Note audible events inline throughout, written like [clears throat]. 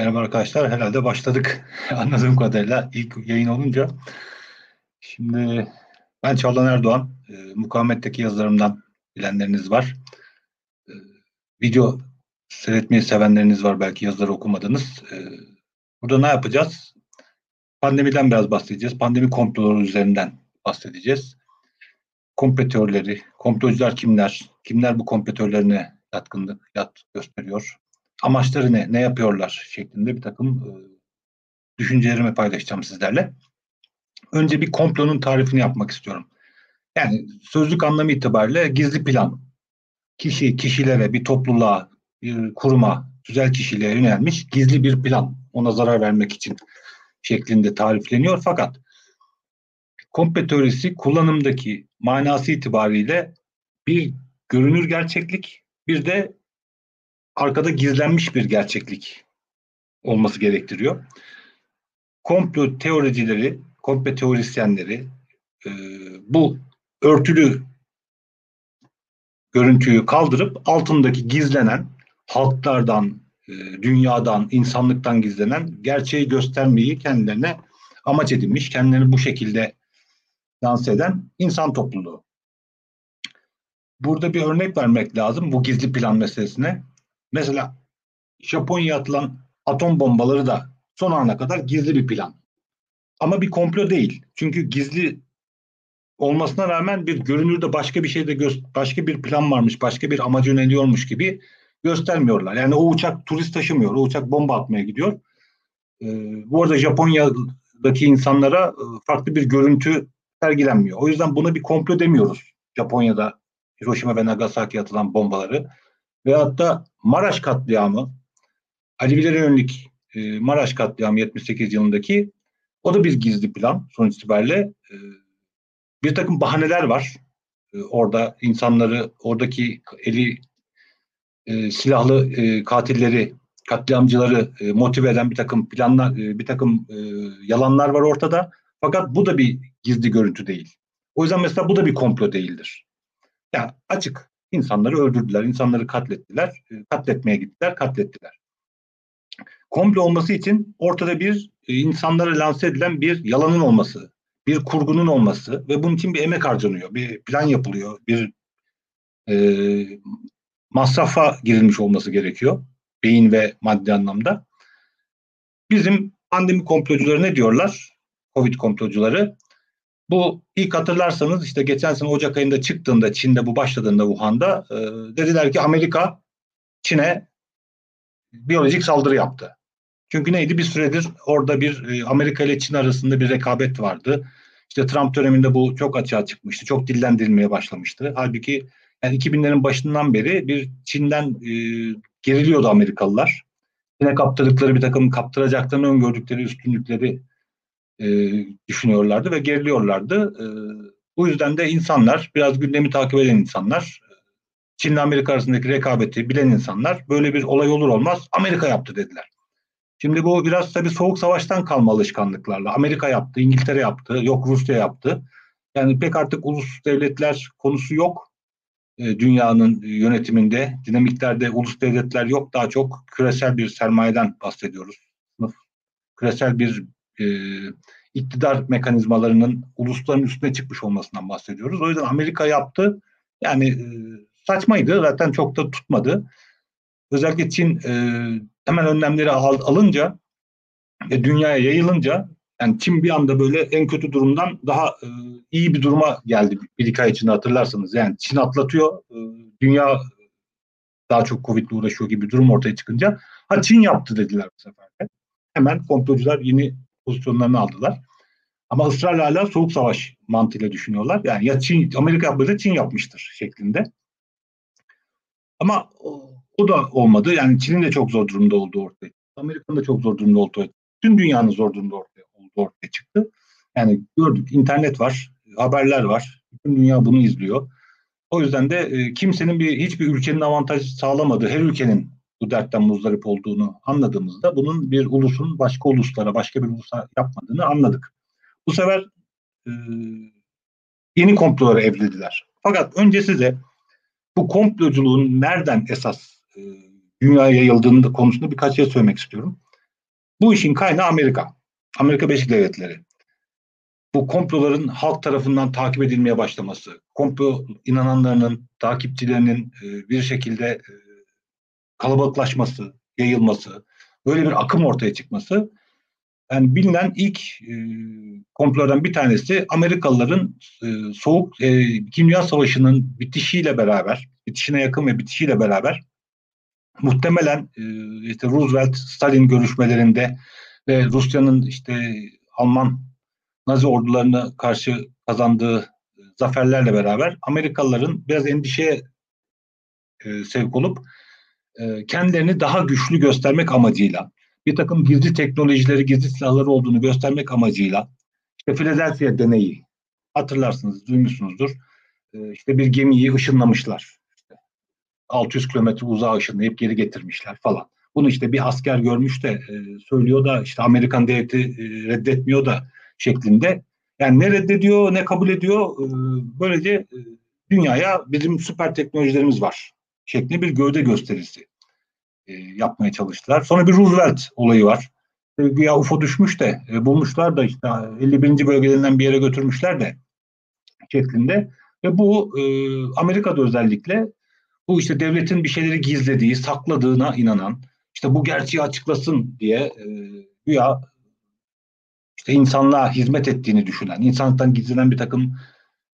Merhaba arkadaşlar. Herhalde başladık [laughs] anladığım kadarıyla ilk yayın olunca. Şimdi ben Çağlan Erdoğan. E, mukavemetteki yazılarımdan bilenleriniz var. E, video seyretmeyi sevenleriniz var belki yazıları okumadınız. E, burada ne yapacağız? Pandemiden biraz bahsedeceğiz. Pandemi komploları üzerinden bahsedeceğiz. Komplo teorileri, komplocular kimler? Kimler bu komplo teorilerine yatkınlık yat gösteriyor? Amaçları ne, ne yapıyorlar şeklinde bir takım e, düşüncelerimi paylaşacağım sizlerle. Önce bir komplonun tarifini yapmak istiyorum. Yani sözlük anlamı itibariyle gizli plan. Kişi, kişilere, bir topluluğa, bir kuruma, güzel kişiliğe yönelmiş gizli bir plan. Ona zarar vermek için şeklinde tarifleniyor. Fakat komple teorisi kullanımdaki manası itibariyle bir görünür gerçeklik, bir de arkada gizlenmiş bir gerçeklik olması gerektiriyor. Komplo teoricileri, komplo teorisyenleri e, bu örtülü görüntüyü kaldırıp altındaki gizlenen halklardan, e, dünyadan, insanlıktan gizlenen gerçeği göstermeyi kendilerine amaç edinmiş, kendilerini bu şekilde lanse eden insan topluluğu. Burada bir örnek vermek lazım bu gizli plan meselesine. Mesela Japonya atılan atom bombaları da son ana kadar gizli bir plan. Ama bir komplo değil. Çünkü gizli olmasına rağmen bir görünürde başka bir şeyde başka bir plan varmış, başka bir amaca yöneliyormuş gibi göstermiyorlar. Yani o uçak turist taşımıyor, o uçak bomba atmaya gidiyor. Ee, bu arada Japonya'daki insanlara e, farklı bir görüntü sergilenmiyor. O yüzden buna bir komplo demiyoruz. Japonya'da Hiroşima ve Nagasaki'ye atılan bombaları. Veyahut da Maraş katliamı, Alevilere yönelik e, Maraş katliamı 78 yılındaki o da bir gizli plan sonuç itibariyle. E, bir takım bahaneler var. E, orada insanları, oradaki eli e, silahlı e, katilleri, katliamcıları motive eden bir takım planlar, bir takım yalanlar var ortada. Fakat bu da bir gizli görüntü değil. O yüzden mesela bu da bir komplo değildir. Yani açık İnsanları öldürdüler, insanları katlettiler, e, katletmeye gittiler, katlettiler. Komplo olması için ortada bir e, insanlara lanse edilen bir yalanın olması, bir kurgunun olması ve bunun için bir emek harcanıyor, bir plan yapılıyor, bir e, masrafa girilmiş olması gerekiyor beyin ve maddi anlamda. Bizim pandemi komplocuları ne diyorlar? Covid komplocuları bu ilk hatırlarsanız işte geçen sene Ocak ayında çıktığında Çin'de bu başladığında Wuhan'da e, dediler ki Amerika Çin'e biyolojik saldırı yaptı. Çünkü neydi? Bir süredir orada bir e, Amerika ile Çin arasında bir rekabet vardı. İşte Trump döneminde bu çok açığa çıkmıştı. Çok dillendirilmeye başlamıştı. Halbuki yani 2000'lerin başından beri bir Çin'den e, geriliyordu Amerikalılar. Çin'e kaptırdıkları bir takım kaptıracaklarını öngördükleri üstünlükleri e, düşünüyorlardı ve geriliyorlardı. E, bu yüzden de insanlar, biraz gündemi takip eden insanlar, Çin ile Amerika arasındaki rekabeti bilen insanlar böyle bir olay olur olmaz Amerika yaptı dediler. Şimdi bu biraz tabii soğuk savaştan kalma alışkanlıklarla. Amerika yaptı, İngiltere yaptı, yok Rusya yaptı. Yani pek artık ulus devletler konusu yok e, dünyanın yönetiminde. Dinamiklerde ulus devletler yok. Daha çok küresel bir sermayeden bahsediyoruz. Küresel bir e, iktidar mekanizmalarının ulusların üstüne çıkmış olmasından bahsediyoruz. O yüzden Amerika yaptı. Yani e, saçmaydı. Zaten çok da tutmadı. Özellikle Çin e, hemen önlemleri al, alınca ve dünyaya yayılınca yani Çin bir anda böyle en kötü durumdan daha e, iyi bir duruma geldi bir iki ay içinde hatırlarsanız. Yani Çin atlatıyor, e, dünya daha çok Covid ile uğraşıyor gibi bir durum ortaya çıkınca ha Çin yaptı dediler bu sefer. Hemen komplocular yeni pozisyonlarını aldılar. Ama ısrarla hala soğuk savaş mantığıyla düşünüyorlar. Yani ya Çin, Amerika yapmadı Çin yapmıştır şeklinde. Ama o, da olmadı. Yani Çin'in de çok zor durumda olduğu ortaya Amerika'nın da çok zor durumda olduğu ortaya Tüm dünyanın zor durumda ortaya, olduğu ortaya çıktı. Yani gördük internet var, haberler var. Bütün dünya bunu izliyor. O yüzden de e, kimsenin bir hiçbir ülkenin avantaj sağlamadığı, her ülkenin bu dertten muzdarip olduğunu anladığımızda bunun bir ulusun başka uluslara, başka bir ulusa yapmadığını anladık. Bu sefer e, yeni komplolara evrildiler. Fakat önce size bu komploculuğun nereden esas e, dünyaya yayıldığını konusunda birkaç şey söylemek istiyorum. Bu işin kaynağı Amerika. Amerika Birleşik Devletleri. Bu komploların halk tarafından takip edilmeye başlaması, komplo inananlarının, takipçilerinin e, bir şekilde e, kalabalıklaşması, yayılması, böyle bir akım ortaya çıkması. Yani bilinen ilk e, komplolardan bir tanesi Amerikalıların e, soğuk e, Dünya Savaşı'nın bitişiyle beraber, bitişine yakın ve bitişiyle beraber muhtemelen e, işte Roosevelt Stalin görüşmelerinde ve Rusya'nın işte Alman Nazi ordularına karşı kazandığı zaferlerle beraber Amerikalıların biraz endişeye e, sevk olup e, kendilerini daha güçlü göstermek amacıyla bir takım gizli teknolojileri, gizli silahları olduğunu göstermek amacıyla işte Philadelphia deneyi hatırlarsınız, duymuşsunuzdur. E, işte bir gemiyi ışınlamışlar. İşte 600 kilometre uzağa ışınlayıp geri getirmişler falan. Bunu işte bir asker görmüş de e, söylüyor da işte Amerikan devleti e, reddetmiyor da şeklinde. Yani ne reddediyor ne kabul ediyor. Böylece dünyaya bizim süper teknolojilerimiz var şeklinde bir gövde gösterisi e, yapmaya çalıştılar. Sonra bir Roosevelt olayı var. E, güya UFO düşmüş de e, bulmuşlar da işte 51. bölgelerinden bir yere götürmüşler de şeklinde. Ve bu e, Amerika'da özellikle bu işte devletin bir şeyleri gizlediği, sakladığına inanan, işte bu gerçeği açıklasın diye e, güya işte insanlığa hizmet ettiğini düşünen, insanlıktan gizlenen bir takım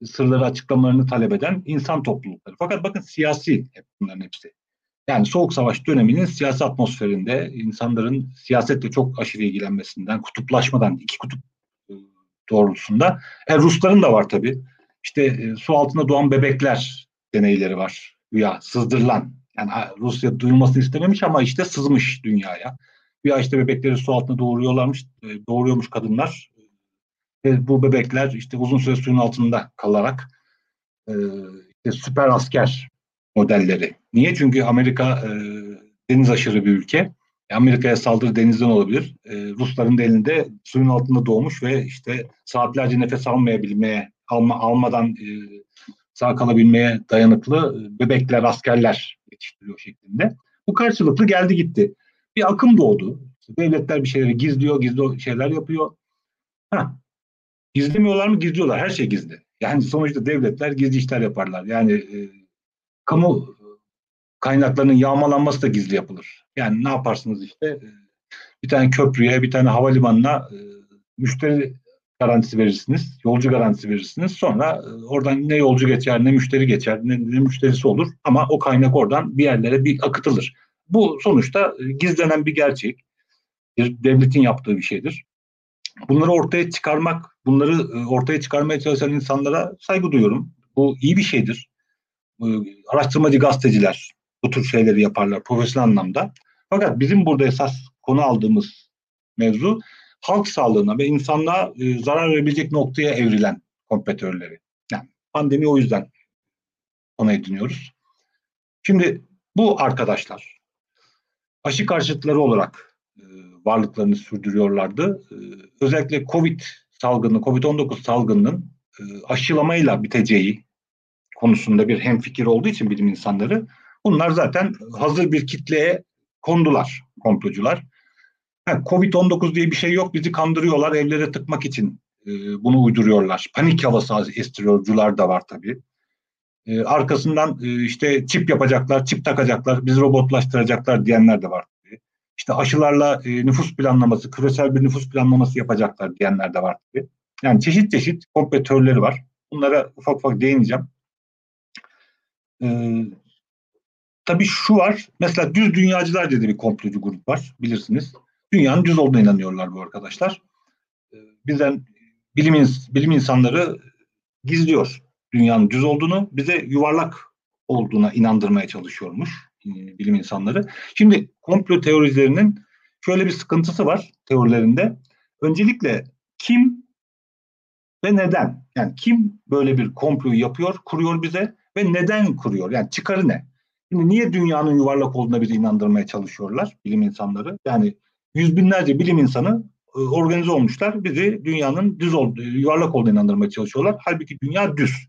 sırları açıklamalarını talep eden insan toplulukları. Fakat bakın siyasi hep bunların hepsi. Yani Soğuk Savaş döneminin siyasi atmosferinde insanların siyasetle çok aşırı ilgilenmesinden, kutuplaşmadan, iki kutup e, doğrultusunda. E, Rusların da var tabii. İşte e, su altında doğan bebekler deneyleri var. Ya sızdırılan. Yani Rusya duyulmasını istememiş ama işte sızmış dünyaya. Ya işte bebekleri su altında doğuruyorlarmış, e, doğuruyormuş kadınlar. Ve bu bebekler işte uzun süre suyun altında kalarak işte süper asker modelleri. Niye? Çünkü Amerika e, deniz aşırı bir ülke. E, Amerika'ya saldırı denizden olabilir. E, Rusların da elinde suyun altında doğmuş ve işte saatlerce nefes almayabilmeye, alma, almadan e, sağ kalabilmeye dayanıklı e, bebekler, askerler yetiştiriyor şeklinde. Bu karşılıklı geldi gitti. Bir akım doğdu. Devletler bir şeyleri gizliyor, gizli şeyler yapıyor. Ha, gizlemiyorlar mı? Gizliyorlar. Her şey gizli. Yani sonuçta devletler gizli işler yaparlar. Yani e, kamu kaynaklarının yağmalanması da gizli yapılır. Yani ne yaparsınız işte e, bir tane köprüye, bir tane havalimanına e, müşteri garantisi verirsiniz, yolcu garantisi verirsiniz. Sonra e, oradan ne yolcu geçer, ne müşteri geçer, ne, ne müşterisi olur ama o kaynak oradan bir yerlere bir akıtılır. Bu sonuçta gizlenen bir gerçek. Bir devletin yaptığı bir şeydir. Bunları ortaya çıkarmak, bunları ortaya çıkarmaya çalışan insanlara saygı duyuyorum. Bu iyi bir şeydir araştırmacı gazeteciler bu tür şeyleri yaparlar profesyonel anlamda. Fakat bizim burada esas konu aldığımız mevzu halk sağlığına ve insanlığa e, zarar verebilecek noktaya evrilen kompetörleri. Yani pandemi o yüzden konu ediniyoruz. Şimdi bu arkadaşlar aşı karşıtları olarak e, varlıklarını sürdürüyorlardı. E, özellikle Covid salgını, Covid-19 salgınının e, aşılamayla biteceği konusunda bir hemfikir olduğu için bilim insanları bunlar zaten hazır bir kitleye kondular komplocular. Covid-19 diye bir şey yok bizi kandırıyorlar evlere tıkmak için e, bunu uyduruyorlar. Panik havası estiriyorcular da var tabii. E, arkasından e, işte çip yapacaklar, çip takacaklar, bizi robotlaştıracaklar diyenler de var tabii. İşte aşılarla nüfus planlaması, küresel bir nüfus planlaması yapacaklar diyenler de var tabii. Yani çeşit çeşit kompetörleri var. Bunlara ufak ufak değineceğim. Ee, tabii şu var. Mesela düz dünyacılar dedi bir komplocu grup var bilirsiniz. Dünyanın düz olduğuna inanıyorlar bu arkadaşlar. Ee, bizden bilim, bilim insanları gizliyor dünyanın düz olduğunu. Bize yuvarlak olduğuna inandırmaya çalışıyormuş e, bilim insanları. Şimdi komplo teorilerinin şöyle bir sıkıntısı var teorilerinde. Öncelikle kim ve neden? Yani kim böyle bir komployu yapıyor, kuruyor bize ve neden kuruyor? Yani çıkarı ne? Şimdi niye dünyanın yuvarlak olduğuna bizi inandırmaya çalışıyorlar bilim insanları? Yani yüz binlerce bilim insanı e, organize olmuşlar. Bizi dünyanın düz olduğu, yuvarlak olduğuna inandırmaya çalışıyorlar. Halbuki dünya düz.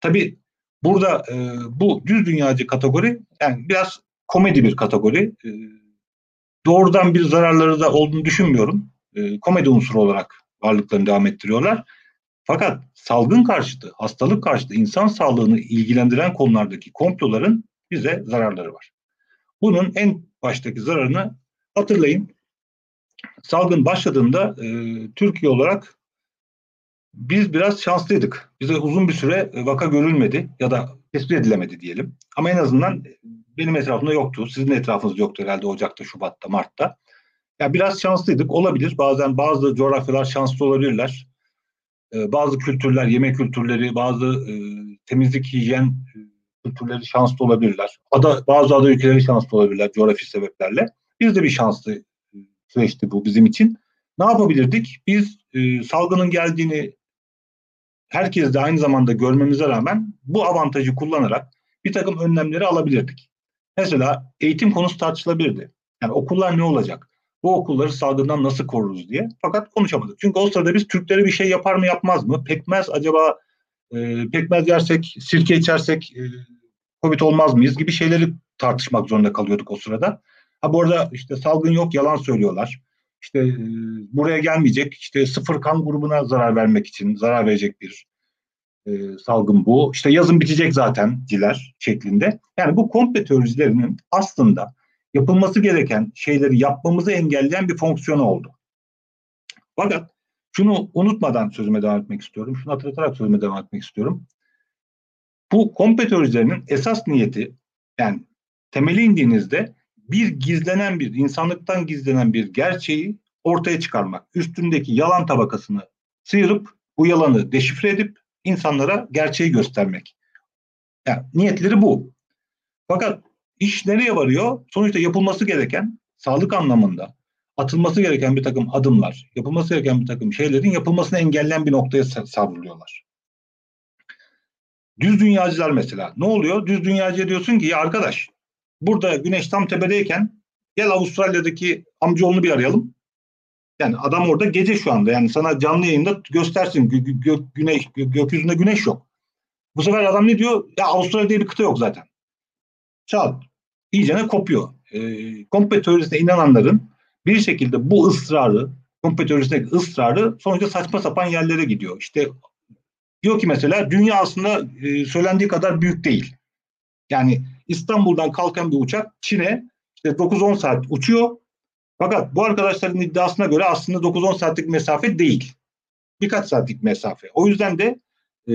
Tabi burada e, bu düz dünyacı kategori yani biraz komedi bir kategori. E, doğrudan bir zararları da olduğunu düşünmüyorum. E, komedi unsuru olarak varlıklarını devam ettiriyorlar. Fakat salgın karşıtı, hastalık karşıtı, insan sağlığını ilgilendiren konulardaki komploların bize zararları var. Bunun en baştaki zararını hatırlayın. Salgın başladığında e, Türkiye olarak biz biraz şanslıydık. Bize uzun bir süre vaka görülmedi ya da tespit edilemedi diyelim. Ama en azından benim etrafımda yoktu. Sizin etrafınızda yoktu herhalde Ocak'ta, Şubat'ta, Mart'ta. Ya biraz şanslıydık. Olabilir. Bazen bazı coğrafyalar şanslı olabilirler. Ee, bazı kültürler, yemek kültürleri, bazı e, temizlik, hijyen e, kültürleri şanslı olabilirler. Ada, bazı ada ülkeleri şanslı olabilirler coğrafi sebeplerle. Biz de bir şanslı e, süreçti bu bizim için. Ne yapabilirdik? Biz salgının geldiğini herkes de aynı zamanda görmemize rağmen bu avantajı kullanarak bir takım önlemleri alabilirdik. Mesela eğitim konusu tartışılabilirdi. Yani okullar ne olacak? Bu okulları salgından nasıl koruruz diye. Fakat konuşamadık. Çünkü o sırada biz Türklere bir şey yapar mı yapmaz mı? Pekmez acaba e, pekmez yersek, sirke içersek e, Covid olmaz mıyız gibi şeyleri tartışmak zorunda kalıyorduk o sırada. Ha bu arada işte salgın yok yalan söylüyorlar. İşte e, buraya gelmeyecek. İşte sıfır kan grubuna zarar vermek için zarar verecek bir e, salgın bu. İşte yazın bitecek zaten ciler şeklinde. Yani bu komple teorilerinin aslında yapılması gereken şeyleri yapmamızı engelleyen bir fonksiyonu oldu. Fakat şunu unutmadan sözüme devam etmek istiyorum. Şunu hatırlatarak sözüme devam etmek istiyorum. Bu komple teorilerinin esas niyeti yani temeli indiğinizde bir gizlenen bir, insanlıktan gizlenen bir gerçeği ortaya çıkarmak. Üstündeki yalan tabakasını sıyırıp bu yalanı deşifre edip insanlara gerçeği göstermek. Yani niyetleri bu. Fakat iş nereye varıyor? Sonuçta yapılması gereken sağlık anlamında atılması gereken bir takım adımlar, yapılması gereken bir takım şeylerin yapılmasını engelleyen bir noktaya savruluyorlar. Düz dünyacılar mesela. Ne oluyor? Düz dünyacıya diyorsun ki ya arkadaş burada güneş tam tepedeyken gel Avustralya'daki amcaoğlunu bir arayalım. Yani adam orada gece şu anda. Yani sana canlı yayında göstersin. Gö- gö- güneş, gö- gökyüzünde güneş yok. Bu sefer adam ne diyor? Ya Avustralya diye bir kıta yok zaten. Çal. İyicene kopuyor. E, komple teorisine inananların bir şekilde bu ısrarı, komple teorisindeki ısrarı sonuçta saçma sapan yerlere gidiyor. İşte diyor ki mesela dünya aslında e, söylendiği kadar büyük değil. Yani İstanbul'dan kalkan bir uçak Çin'e işte 9-10 saat uçuyor. Fakat bu arkadaşların iddiasına göre aslında 9-10 saatlik mesafe değil. Birkaç saatlik mesafe. O yüzden de e,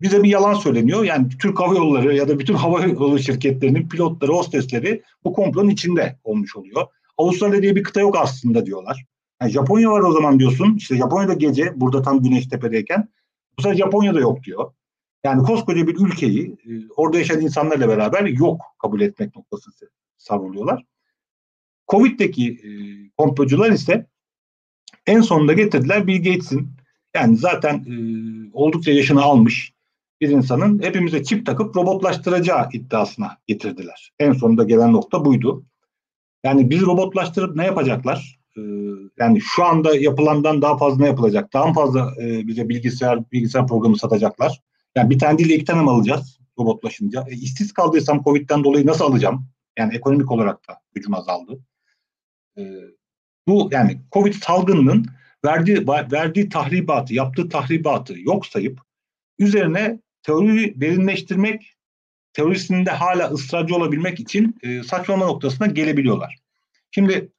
bize bir yalan söyleniyor. Yani Türk Hava Yolları ya da bütün hava yolu şirketlerinin pilotları, hostesleri bu komplonun içinde olmuş oluyor. Avustralya diye bir kıta yok aslında diyorlar. Yani Japonya var o zaman diyorsun. İşte Japonya'da gece burada tam güneş tepedeyken bu sefer Japonya'da yok diyor. Yani koskoca bir ülkeyi e, orada yaşayan insanlarla beraber yok kabul etmek noktası savruluyorlar. Covid'deki e, komplocular ise en sonunda getirdiler Bill Gates'in yani zaten e, oldukça yaşını almış bir insanın hepimize çip takıp robotlaştıracağı iddiasına getirdiler. En sonunda gelen nokta buydu. Yani biz robotlaştırıp ne yapacaklar? Ee, yani şu anda yapılandan daha fazla ne yapılacak? Daha fazla e, bize bilgisayar bilgisayar programı satacaklar. Yani bir tane değil iki tane mi alacağız robotlaşınca? E, işsiz kaldıysam Covid'den dolayı nasıl alacağım? Yani ekonomik olarak da gücüm azaldı. E, bu yani Covid salgınının verdiği verdiği tahribatı, yaptığı tahribatı yok sayıp üzerine teoriyi derinleştirmek, teorisinde hala ısrarcı olabilmek için e, saçmalama noktasına gelebiliyorlar. Şimdi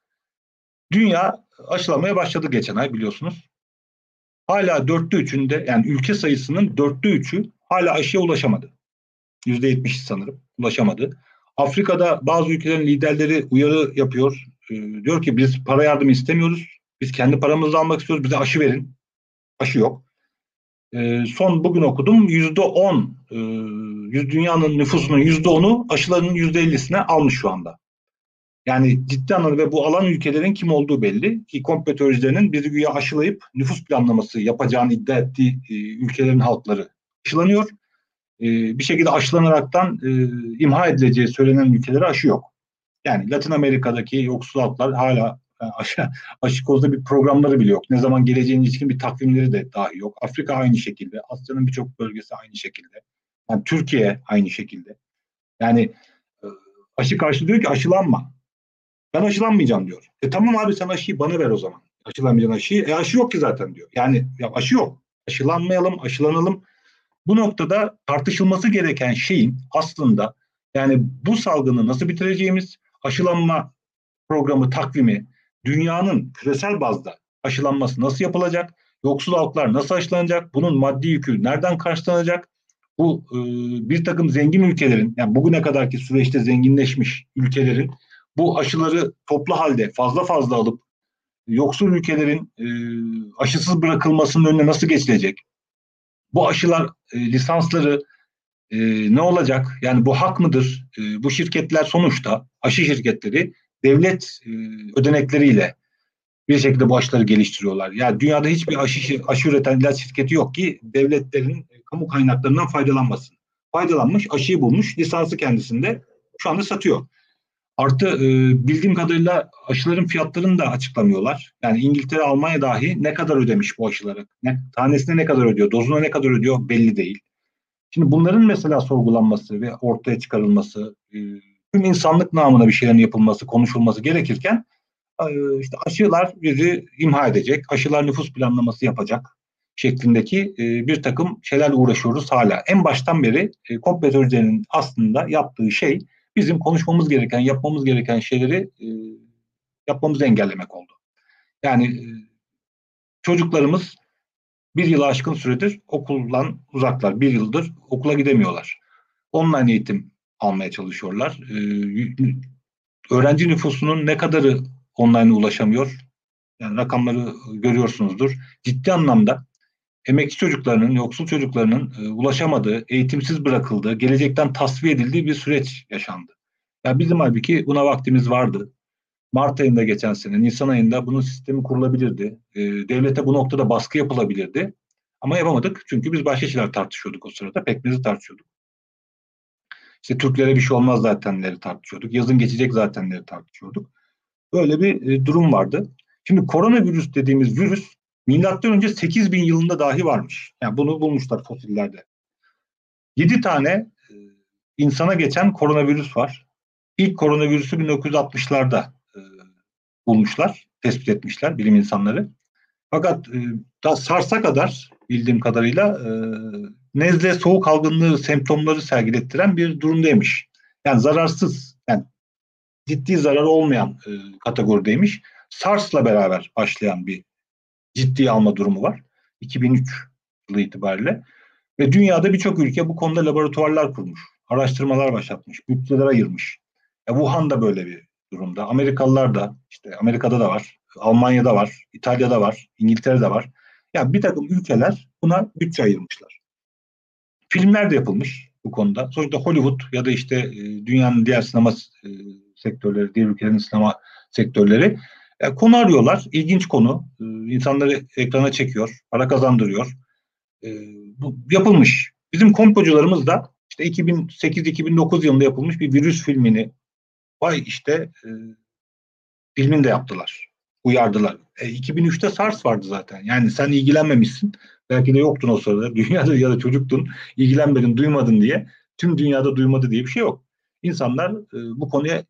dünya aşılamaya başladı geçen ay biliyorsunuz. Hala dörtte üçünde yani ülke sayısının dörtte üçü hala aşıya ulaşamadı. Yüzde yetmiş sanırım ulaşamadı. Afrika'da bazı ülkelerin liderleri uyarı yapıyor. E, diyor ki biz para yardımı istemiyoruz. Biz kendi paramızı almak istiyoruz. Bize aşı verin. Aşı yok. E, son bugün okudum yüzde on e, dünyanın nüfusunun yüzde onu aşılarının yüzde ellisine almış şu anda. Yani ciddi anlamda ve bu alan ülkelerin kim olduğu belli ki komplo teoricilerinin bizi güya aşılayıp nüfus planlaması yapacağını iddia ettiği e, ülkelerin halkları aşılanıyor. E, bir şekilde aşılanaraktan e, imha edileceği söylenen ülkelere aşı yok. Yani Latin Amerika'daki yoksul halklar hala aşı, aşı kozda bir programları bile yok. Ne zaman geleceğine ilişkin bir takvimleri de dahi yok. Afrika aynı şekilde. Asya'nın birçok bölgesi aynı şekilde. Yani Türkiye aynı şekilde. Yani e, aşı karşı diyor ki aşılanma. Ben aşılanmayacağım diyor. E tamam abi sen aşıyı bana ver o zaman. Aşılanmayacağın aşıyı. E aşı yok ki zaten diyor. Yani ya aşı yok. Aşılanmayalım, aşılanalım. Bu noktada tartışılması gereken şeyin aslında yani bu salgını nasıl bitireceğimiz, aşılanma programı, takvimi, dünyanın küresel bazda aşılanması nasıl yapılacak, yoksul halklar nasıl aşılanacak, bunun maddi yükü nereden karşılanacak, bu e, bir takım zengin ülkelerin, yani bugüne kadarki süreçte zenginleşmiş ülkelerin bu aşıları toplu halde fazla fazla alıp yoksul ülkelerin e, aşısız bırakılmasının önüne nasıl geçilecek? Bu aşılar e, lisansları e, ne olacak? Yani bu hak mıdır? E, bu şirketler sonuçta aşı şirketleri devlet e, ödenekleriyle bir şekilde bu aşıları geliştiriyorlar. Yani dünyada hiçbir aşı, aşı üreten ilaç şirketi yok ki devletlerin e, kamu kaynaklarından faydalanmasın. Faydalanmış, aşıyı bulmuş, lisansı kendisinde şu anda satıyor. Artı e, bildiğim kadarıyla aşıların fiyatlarını da açıklamıyorlar. Yani İngiltere, Almanya dahi ne kadar ödemiş bu aşıları? Ne, tanesine ne kadar ödüyor, dozuna ne kadar ödüyor belli değil. Şimdi bunların mesela sorgulanması ve ortaya çıkarılması, tüm insanlık namına bir şeylerin yapılması, konuşulması gerekirken e, işte aşılar bizi imha edecek, aşılar nüfus planlaması yapacak şeklindeki e, bir takım şeylerle uğraşıyoruz hala. En baştan beri e, kompletörlerin aslında yaptığı şey bizim konuşmamız gereken, yapmamız gereken şeyleri yapmamızı engellemek oldu. Yani çocuklarımız bir yılı aşkın süredir okuldan uzaklar. Bir yıldır okula gidemiyorlar. Online eğitim almaya çalışıyorlar. E, öğrenci nüfusunun ne kadarı online ulaşamıyor? Yani rakamları görüyorsunuzdur. Ciddi anlamda emekçi çocuklarının, yoksul çocuklarının e, ulaşamadığı, eğitimsiz bırakıldığı, gelecekten tasfiye edildiği bir süreç yaşandı. Ya bizim halbuki buna vaktimiz vardı. Mart ayında geçen sene, Nisan ayında bunun sistemi kurulabilirdi. E, devlete bu noktada baskı yapılabilirdi. Ama yapamadık çünkü biz başka şeyler tartışıyorduk o sırada. Pekmezi tartışıyorduk. İşte Türklere bir şey olmaz zatenleri tartışıyorduk. Yazın geçecek zatenleri tartışıyorduk. Böyle bir e, durum vardı. Şimdi koronavirüs dediğimiz virüs milattan önce 8000 yılında dahi varmış. Yani bunu bulmuşlar fosillerde. 7 tane e, insana geçen koronavirüs var. İlk koronavirüsü 1960'larda e, bulmuşlar, tespit etmişler bilim insanları. Fakat e, da SARS'a kadar bildiğim kadarıyla e, nezle soğuk algınlığı semptomları sergilettiren bir durumdaymış. Yani zararsız, yani ciddi zarar olmayan e, kategorideymiş. SARS'la beraber başlayan bir ciddi alma durumu var. 2003 yılı itibariyle. Ve dünyada birçok ülke bu konuda laboratuvarlar kurmuş. Araştırmalar başlatmış. Bütçeler ayırmış. Ya Wuhan da böyle bir durumda. Amerikalılar da işte Amerika'da da var. Almanya'da var. İtalya'da var. İngiltere'de var. Yani bir takım ülkeler buna bütçe ayırmışlar. Filmler de yapılmış bu konuda. Sonuçta Hollywood ya da işte e, dünyanın diğer sinema e, sektörleri, diğer ülkelerin sinema sektörleri e, konu arıyorlar. İlginç konu. E, insanları ekrana çekiyor, para kazandırıyor. E, bu yapılmış. Bizim komplocularımız da işte 2008-2009 yılında yapılmış bir virüs filmini vay işte e, filmini de yaptılar. Uyardılar. E, 2003'te SARS vardı zaten. Yani sen ilgilenmemişsin. Belki de yoktun o sırada. [laughs] Dünyada ya da çocuktun. ilgilenmedin, duymadın diye. Tüm dünyada duymadı diye bir şey yok. İnsanlar e, bu konuya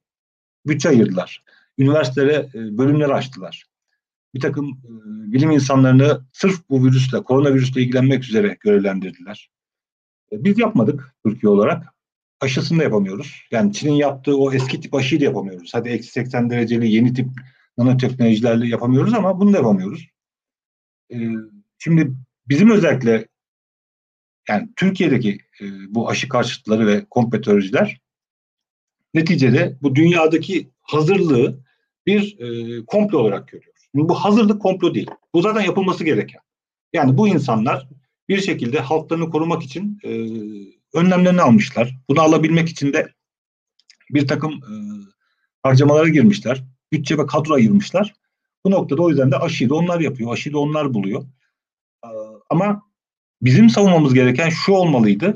bütçe ayırdılar. Üniversitelere e, bölümler açtılar. Bir takım e, bilim insanlarını sırf bu virüsle, koronavirüsle ilgilenmek üzere görevlendirdiler. E, biz yapmadık Türkiye olarak. Aşısını da yapamıyoruz. Yani Çin'in yaptığı o eski tip aşıyı da yapamıyoruz. Hadi eksi 80 dereceli yeni tip nanoteknolojilerle yapamıyoruz ama bunu da yapamıyoruz. Şimdi bizim özellikle yani Türkiye'deki bu aşı karşıtları ve kompetörcüler neticede bu dünyadaki hazırlığı bir e, komplo olarak görüyor. Şimdi bu hazırlık komplo değil. Bu zaten yapılması gereken. Yani bu insanlar bir şekilde halklarını korumak için e, önlemlerini almışlar. Bunu alabilmek için de bir takım e, harcamalara girmişler. Bütçe ve kadro ayırmışlar. Bu noktada o yüzden de aşıyı da onlar yapıyor. Aşıyı da onlar buluyor. E, ama bizim savunmamız gereken şu olmalıydı.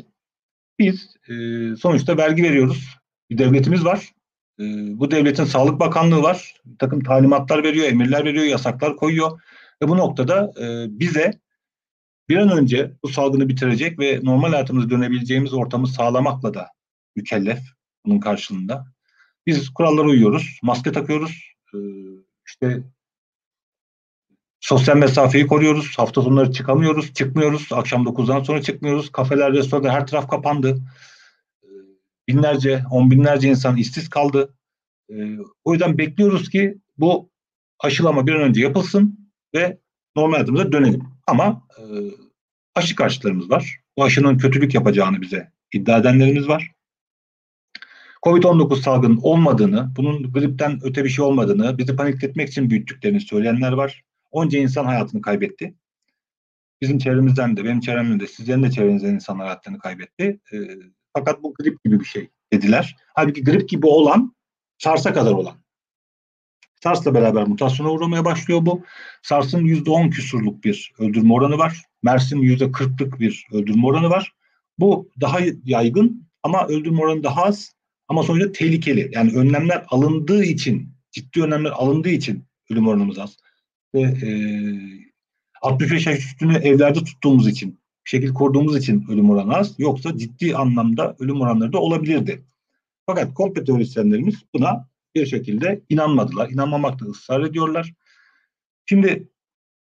Biz e, sonuçta vergi veriyoruz. Bir devletimiz var. E, bu devletin Sağlık Bakanlığı var. Bir takım talimatlar veriyor, emirler veriyor, yasaklar koyuyor. Ve bu noktada e, bize bir an önce bu salgını bitirecek ve normal hayatımıza dönebileceğimiz ortamı sağlamakla da mükellef bunun karşılığında. Biz kurallara uyuyoruz, maske takıyoruz, e, işte sosyal mesafeyi koruyoruz, hafta sonları çıkamıyoruz, çıkmıyoruz, akşam 9'dan sonra çıkmıyoruz, kafeler, restoranlar her taraf kapandı. E, binlerce, on binlerce insan işsiz kaldı. E, o yüzden bekliyoruz ki bu aşılama bir an önce yapılsın ve normal hayatımıza dönelim. Ama e, aşı karşıtlarımız var. Bu aşının kötülük yapacağını bize iddia edenlerimiz var. Covid-19 salgının olmadığını, bunun gripten öte bir şey olmadığını, bizi panikletmek için büyüttüklerini söyleyenler var. Onca insan hayatını kaybetti. Bizim çevremizden de, benim çevremden de, sizlerin de çevrenizden insanlar hayatını kaybetti. E, fakat bu grip gibi bir şey dediler. Halbuki grip gibi olan SARS'a kadar olan. SARS'la beraber mutasyona uğramaya başlıyor bu. SARS'ın %10 küsurluk bir öldürme oranı var. MERS'in %40'lık bir öldürme oranı var. Bu daha yaygın ama öldürme oranı daha az ama sonuçta tehlikeli. Yani önlemler alındığı için, ciddi önlemler alındığı için ölüm oranımız az. Ve e, 65 yaş üstünü evlerde tuttuğumuz için, bir şekilde koruduğumuz için ölüm oranı az. Yoksa ciddi anlamda ölüm oranları da olabilirdi. Fakat komplo teorisyenlerimiz buna bir şekilde inanmadılar. İnanmamakta ısrar ediyorlar. Şimdi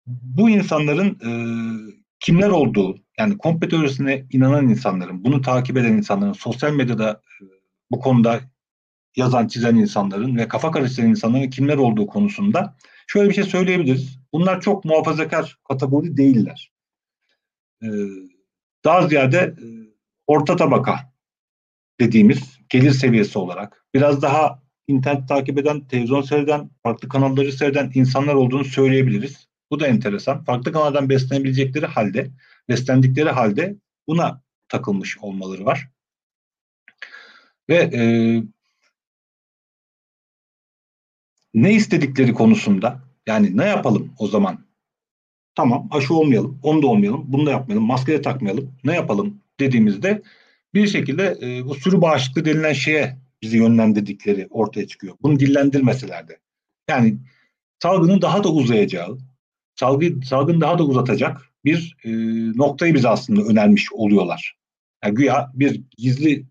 bu insanların e, kimler olduğu, yani komplo teorisine inanan insanların, bunu takip eden insanların, sosyal medyada e, bu konuda yazan, çizen insanların ve kafa karıştıran insanların kimler olduğu konusunda şöyle bir şey söyleyebiliriz. Bunlar çok muhafazakar kategori değiller. Ee, daha ziyade e, orta tabaka dediğimiz gelir seviyesi olarak biraz daha internet takip eden, televizyon seyreden, farklı kanalları seyreden insanlar olduğunu söyleyebiliriz. Bu da enteresan. Farklı kanaldan beslenebilecekleri halde, beslendikleri halde buna takılmış olmaları var. Ve e, ne istedikleri konusunda yani ne yapalım o zaman? Tamam aşı olmayalım, onu da olmayalım, bunu da yapmayalım, maske de takmayalım. Ne yapalım dediğimizde bir şekilde e, bu sürü bağışıklığı denilen şeye bizi yönlendirdikleri ortaya çıkıyor. Bunu dillendirmeseler de. Yani salgının daha da uzayacağı, salgı, salgın daha da uzatacak bir e, noktayı bize aslında önermiş oluyorlar. Yani güya bir gizli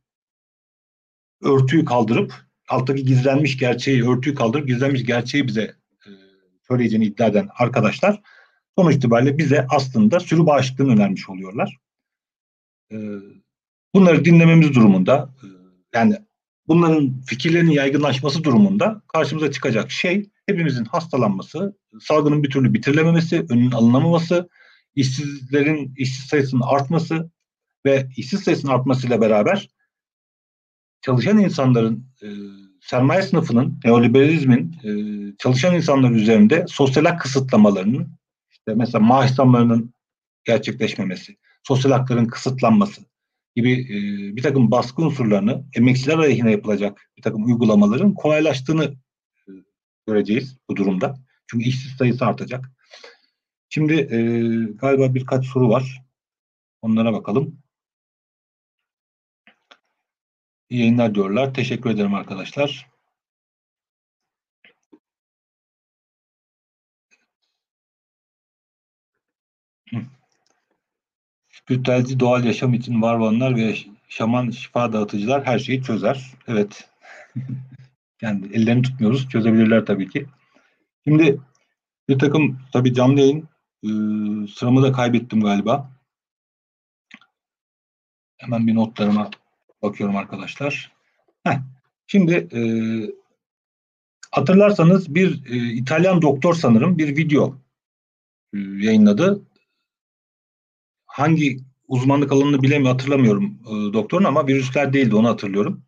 örtüyü kaldırıp alttaki gizlenmiş gerçeği, örtüyü kaldırıp gizlenmiş gerçeği bize e, söyleyeceğini iddia eden arkadaşlar sonuç itibariyle bize aslında sürü bağışıklığını önermiş oluyorlar. E, bunları dinlememiz durumunda e, yani bunların fikirlerinin yaygınlaşması durumunda karşımıza çıkacak şey hepimizin hastalanması, salgının bir türlü bitirilememesi, önünün alınamaması, işsizlerin işsiz sayısının artması ve işsiz sayısının artmasıyla beraber çalışan insanların e, sermaye sınıfının, neoliberalizmin e, çalışan insanlar üzerinde sosyal hak kısıtlamalarının, işte mesela maaş zamlarının gerçekleşmemesi, sosyal hakların kısıtlanması gibi e, bir takım baskı unsurlarını emekçiler aleyhine yapılacak bir takım uygulamaların kolaylaştığını e, göreceğiz bu durumda. Çünkü işsiz sayısı artacak. Şimdi e, galiba birkaç soru var. Onlara bakalım. İyi yayınlar diyorlar. Teşekkür ederim arkadaşlar. Spiritüelci doğal yaşam için var olanlar ve şaman şifa dağıtıcılar her şeyi çözer. Evet. [laughs] yani ellerini tutmuyoruz. Çözebilirler tabii ki. Şimdi bir takım tabii canlı yayın e, sıramı da kaybettim galiba. Hemen bir notlarıma bakıyorum arkadaşlar. Heh, şimdi e, hatırlarsanız bir e, İtalyan doktor sanırım bir video e, yayınladı. Hangi uzmanlık alanını bilemiyorum hatırlamıyorum e, doktorun ama virüsler değildi onu hatırlıyorum.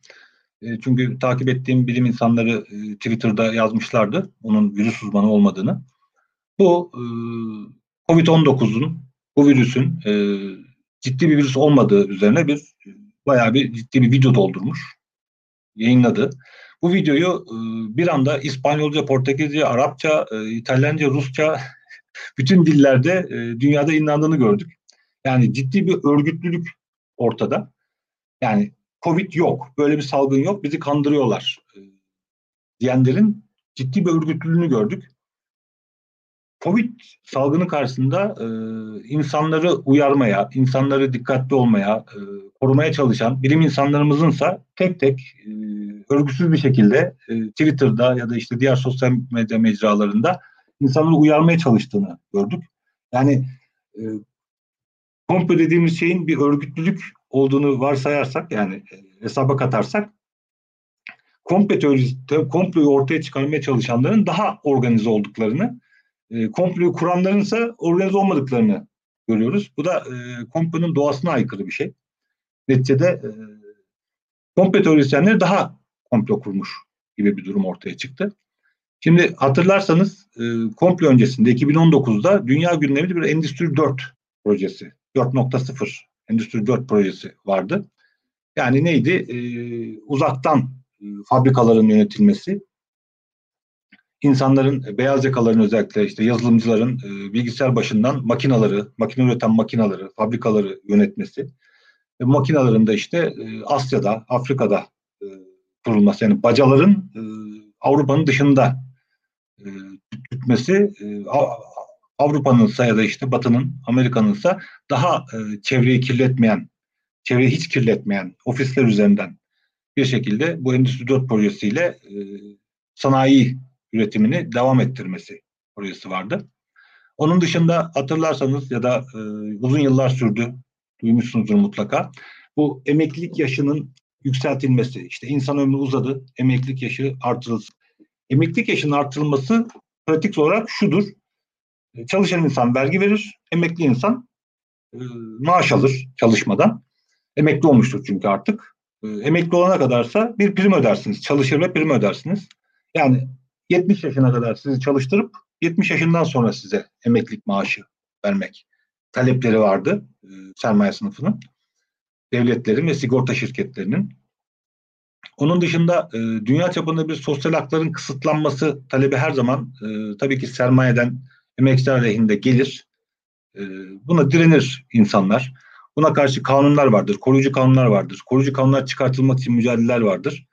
E, çünkü takip ettiğim bilim insanları e, Twitter'da yazmışlardı onun virüs uzmanı olmadığını. Bu e, Covid-19'un bu virüsün e, ciddi bir virüs olmadığı üzerine bir bayağı bir ciddi bir video doldurmuş. Yayınladı. Bu videoyu e, bir anda İspanyolca, Portekizce, Arapça, e, İtalyanca, Rusça [laughs] bütün dillerde e, dünyada inandığını gördük. Yani ciddi bir örgütlülük ortada. Yani Covid yok, böyle bir salgın yok, bizi kandırıyorlar diyenlerin ciddi bir örgütlülüğünü gördük. Covid salgını karşısında e, insanları uyarmaya, insanları dikkatli olmaya, e, korumaya çalışan bilim insanlarımızınsa tek tek e, örgüsüz bir şekilde e, Twitter'da ya da işte diğer sosyal medya mecralarında insanları uyarmaya çalıştığını gördük. Yani e, komplo dediğimiz şeyin bir örgütlülük olduğunu varsayarsak yani e, hesaba katarsak komplo teorisi, komployu ortaya çıkarmaya çalışanların daha organize olduklarını, e, komployu kuranların ise organize olmadıklarını görüyoruz. Bu da e, komplonun doğasına aykırı bir şey. Neticede e, komplo teorisyenleri daha komplo kurmuş gibi bir durum ortaya çıktı. Şimdi hatırlarsanız e, komplo öncesinde 2019'da dünya gündeminde bir Endüstri 4 projesi, 4.0 Endüstri 4 projesi vardı. Yani neydi? E, uzaktan e, fabrikaların yönetilmesi, insanların, beyaz yakaların özellikle işte yazılımcıların e, bilgisayar başından makinaları, makine üreten makinaları, fabrikaları yönetmesi, ve makinaların da işte e, Asya'da, Afrika'da e, kurulması yani bacaların e, Avrupa'nın dışında e, tutması e, Avrupa'nınsa ya da işte Batı'nın, Amerika'nınsa daha e, çevreyi kirletmeyen, çevreyi hiç kirletmeyen ofisler üzerinden bir şekilde bu Endüstri 4 projesiyle e, sanayi üretimini devam ettirmesi projesi vardı. Onun dışında hatırlarsanız ya da e, uzun yıllar sürdü, duymuşsunuzdur mutlaka. Bu emeklilik yaşının yükseltilmesi, işte insan ömrü uzadı, emeklilik yaşı artırılsın. Emeklilik yaşının artırılması pratik olarak şudur. E, çalışan insan vergi verir, emekli insan e, maaş alır çalışmadan. Emekli olmuştur çünkü artık. E, emekli olana kadarsa bir prim ödersiniz. Çalışır ve prim ödersiniz. Yani 70 yaşına kadar sizi çalıştırıp 70 yaşından sonra size emeklilik maaşı vermek talepleri vardı e, sermaye sınıfının. Devletlerin ve sigorta şirketlerinin. Onun dışında e, dünya çapında bir sosyal hakların kısıtlanması talebi her zaman e, tabii ki sermayeden emekçiler aleyhinde gelir. E, buna direnir insanlar. Buna karşı kanunlar vardır, koruyucu kanunlar vardır. Koruyucu kanunlar çıkartılmak için mücadeleler vardır.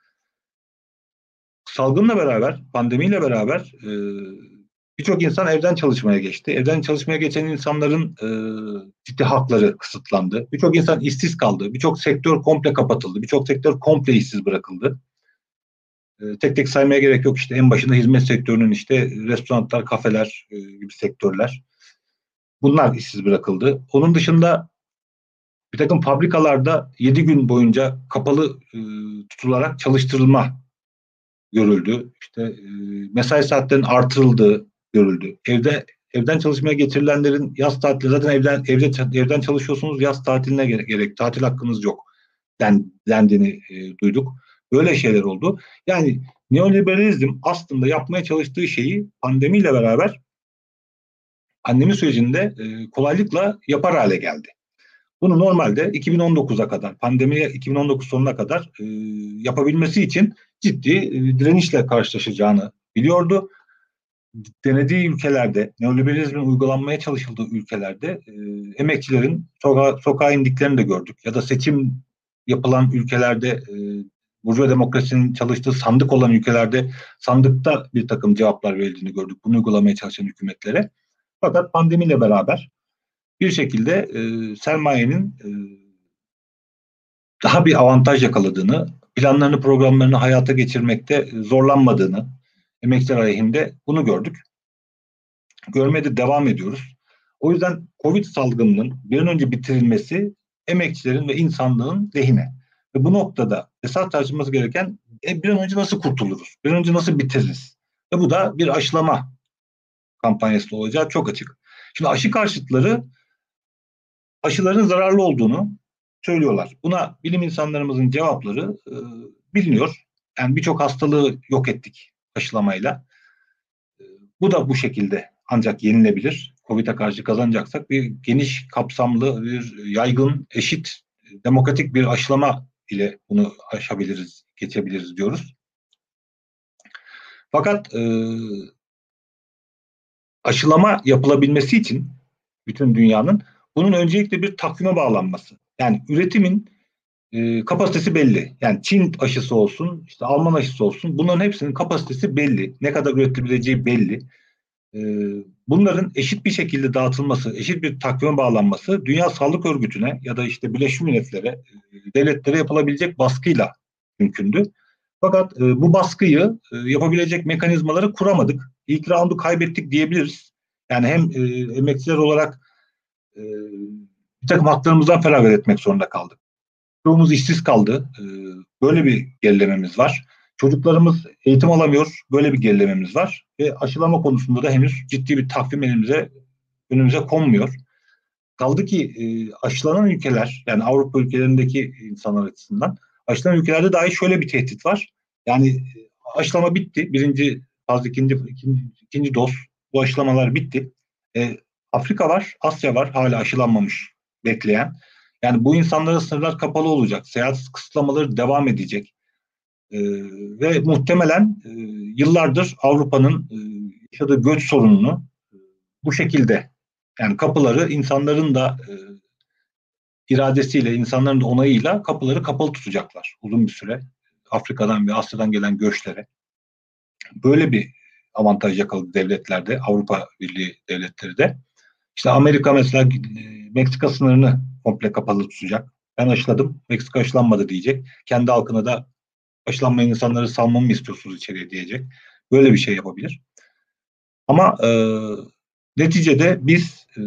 Salgınla beraber, pandemiyle beraber e, birçok insan evden çalışmaya geçti. Evden çalışmaya geçen insanların e, ciddi hakları kısıtlandı. Birçok insan işsiz kaldı. Birçok sektör komple kapatıldı. Birçok sektör komple işsiz bırakıldı. E, tek tek saymaya gerek yok işte en başında hizmet sektörünün işte restoranlar, kafeler e, gibi sektörler. Bunlar işsiz bırakıldı. Onun dışında bir takım fabrikalarda 7 gün boyunca kapalı e, tutularak çalıştırılma görüldü. İşte e, mesai saatlerinin artırıldığı görüldü. Evde evden çalışmaya getirilenlerin yaz tatili zaten evden evde evden çalışıyorsunuz yaz tatiline gerek, gerek tatil hakkınız yok den, dendiğini e, duyduk. Böyle şeyler oldu. Yani neoliberalizm aslında yapmaya çalıştığı şeyi pandemiyle beraber pandemi sürecinde e, kolaylıkla yapar hale geldi. Bunu normalde 2019'a kadar, pandemiye 2019 sonuna kadar e, yapabilmesi için ciddi e, direnişle karşılaşacağını biliyordu. Denediği ülkelerde, neoliberalizmin uygulanmaya çalışıldığı ülkelerde e, emekçilerin sokağa, sokağa indiklerini de gördük. Ya da seçim yapılan ülkelerde, e, Burjuva demokrasinin çalıştığı sandık olan ülkelerde sandıkta bir takım cevaplar verildiğini gördük. Bunu uygulamaya çalışan hükümetlere. Fakat pandemiyle beraber bir şekilde e, sermayenin e, daha bir avantaj yakaladığını, planlarını, programlarını hayata geçirmekte zorlanmadığını, emekçiler aleyhinde bunu gördük. Görmeye de devam ediyoruz. O yüzden Covid salgınının bir an önce bitirilmesi emekçilerin ve insanlığın lehine. Ve bu noktada esas tartışılması gereken e, bir an önce nasıl kurtuluruz? Bir an önce nasıl bitiririz? Ve bu da bir aşılama kampanyası olacağı çok açık. Şimdi aşı karşıtları aşıların zararlı olduğunu söylüyorlar. Buna bilim insanlarımızın cevapları e, biliniyor. Yani birçok hastalığı yok ettik aşılamayla. E, bu da bu şekilde ancak yenilebilir. Covid'e karşı kazanacaksak bir geniş kapsamlı, bir yaygın, eşit, demokratik bir aşılama ile bunu aşabiliriz, geçebiliriz diyoruz. Fakat e, aşılama yapılabilmesi için bütün dünyanın bunun öncelikle bir takvime bağlanması. Yani üretimin e, kapasitesi belli. Yani Çin aşısı olsun, işte Alman aşısı olsun bunların hepsinin kapasitesi belli. Ne kadar üretilebileceği belli. E, bunların eşit bir şekilde dağıtılması, eşit bir takvime bağlanması Dünya Sağlık Örgütü'ne ya da işte Birleşmiş Milletler'e, e, devletlere yapılabilecek baskıyla mümkündü. Fakat e, bu baskıyı e, yapabilecek mekanizmaları kuramadık. İlk roundu kaybettik diyebiliriz. Yani hem e, emekçiler olarak e, bir takım haklarımızdan feragat etmek zorunda kaldık. Çoğumuz işsiz kaldı. E, böyle bir gerilememiz var. Çocuklarımız eğitim alamıyor. Böyle bir gerilememiz var. Ve aşılama konusunda da henüz ciddi bir takvim elimize önümüze konmuyor. Kaldı ki e, aşılanan ülkeler yani Avrupa ülkelerindeki insanlar açısından aşılanan ülkelerde dahi şöyle bir tehdit var. Yani e, aşılama bitti. Birinci faz, ikinci, ikinci, ikinci doz bu aşılamalar bitti. E, Afrika var, Asya var hala aşılanmamış bekleyen. Yani bu insanların sınırlar kapalı olacak. Seyahat kısıtlamaları devam edecek. E, ve muhtemelen e, yıllardır Avrupa'nın e, yaşadığı göç sorununu e, bu şekilde yani kapıları insanların da e, iradesiyle, insanların da onayıyla kapıları kapalı tutacaklar uzun bir süre. Afrika'dan ve Asya'dan gelen göçlere. Böyle bir avantaj yakaladı devletlerde, Avrupa Birliği devletleri de. İşte Amerika mesela e, Meksika sınırını komple kapalı tutacak. Ben aşıladım, Meksika aşılanmadı diyecek. Kendi halkına da aşılanmayan insanları salmamı mı istiyorsunuz içeriye diyecek. Böyle bir şey yapabilir. Ama e, neticede biz e,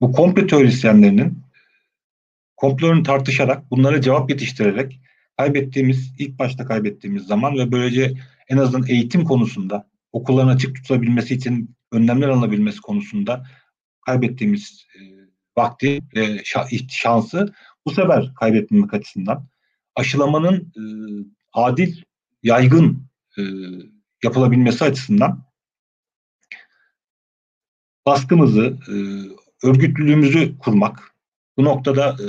bu komple teorisyenlerinin komplolarını tartışarak, bunlara cevap yetiştirerek kaybettiğimiz, ilk başta kaybettiğimiz zaman ve böylece en azından eğitim konusunda okulların açık tutabilmesi için önlemler alınabilmesi konusunda kaybettiğimiz e, vakti ve şansı bu sefer kaybetmemek açısından aşılamanın e, adil, yaygın e, yapılabilmesi açısından baskımızı, e, örgütlülüğümüzü kurmak, bu noktada e,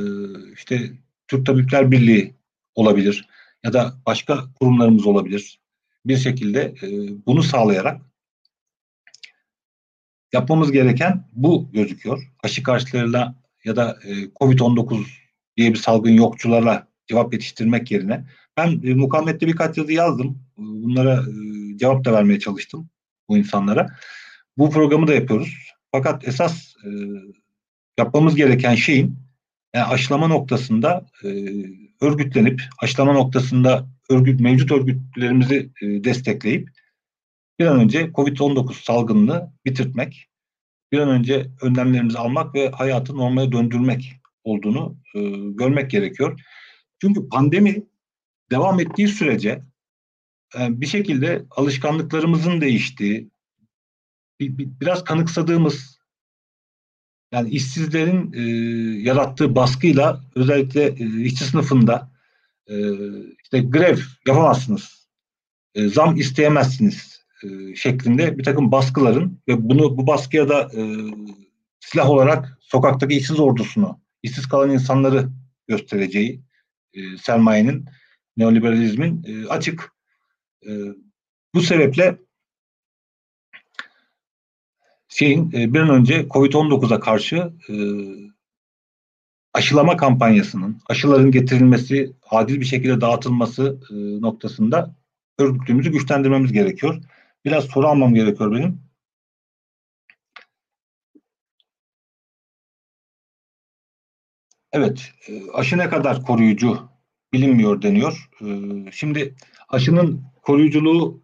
işte Türk Tabipler Birliği olabilir ya da başka kurumlarımız olabilir. Bir şekilde e, bunu sağlayarak yapmamız gereken bu gözüküyor. Aşı karşılarıyla ya da e, COVID-19 diye bir salgın yokçularla cevap yetiştirmek yerine ben e, mukavemette birkaç yazı yazdım. E, bunlara e, cevap da vermeye çalıştım bu insanlara. Bu programı da yapıyoruz. Fakat esas yapmamız gereken şeyin yani aşılama noktasında örgütlenip aşılama noktasında örgüt mevcut örgütlerimizi destekleyip bir an önce COVID-19 salgınını bitirtmek, bir an önce önlemlerimizi almak ve hayatı normale döndürmek olduğunu e, görmek gerekiyor. Çünkü pandemi devam ettiği sürece e, bir şekilde alışkanlıklarımızın değiştiği, bir, bir, biraz kanıksadığımız yani işsizlerin e, yarattığı baskıyla özellikle e, işçi sınıfında e, işte grev yapamazsınız, e, zam isteyemezsiniz e, şeklinde bir takım baskıların ve bunu bu baskıya da e, silah olarak sokaktaki işsiz ordusunu, işsiz kalan insanları göstereceği e, sermayenin, neoliberalizmin e, açık. E, bu sebeple şeyin e, bir an önce Covid-19'a karşı e, aşılama kampanyasının, aşıların getirilmesi, adil bir şekilde dağıtılması e, noktasında örgütlüğümüzü güçlendirmemiz gerekiyor. Biraz soru almam gerekiyor benim. Evet, e, aşı ne kadar koruyucu bilinmiyor deniyor. E, şimdi aşının koruyuculuğu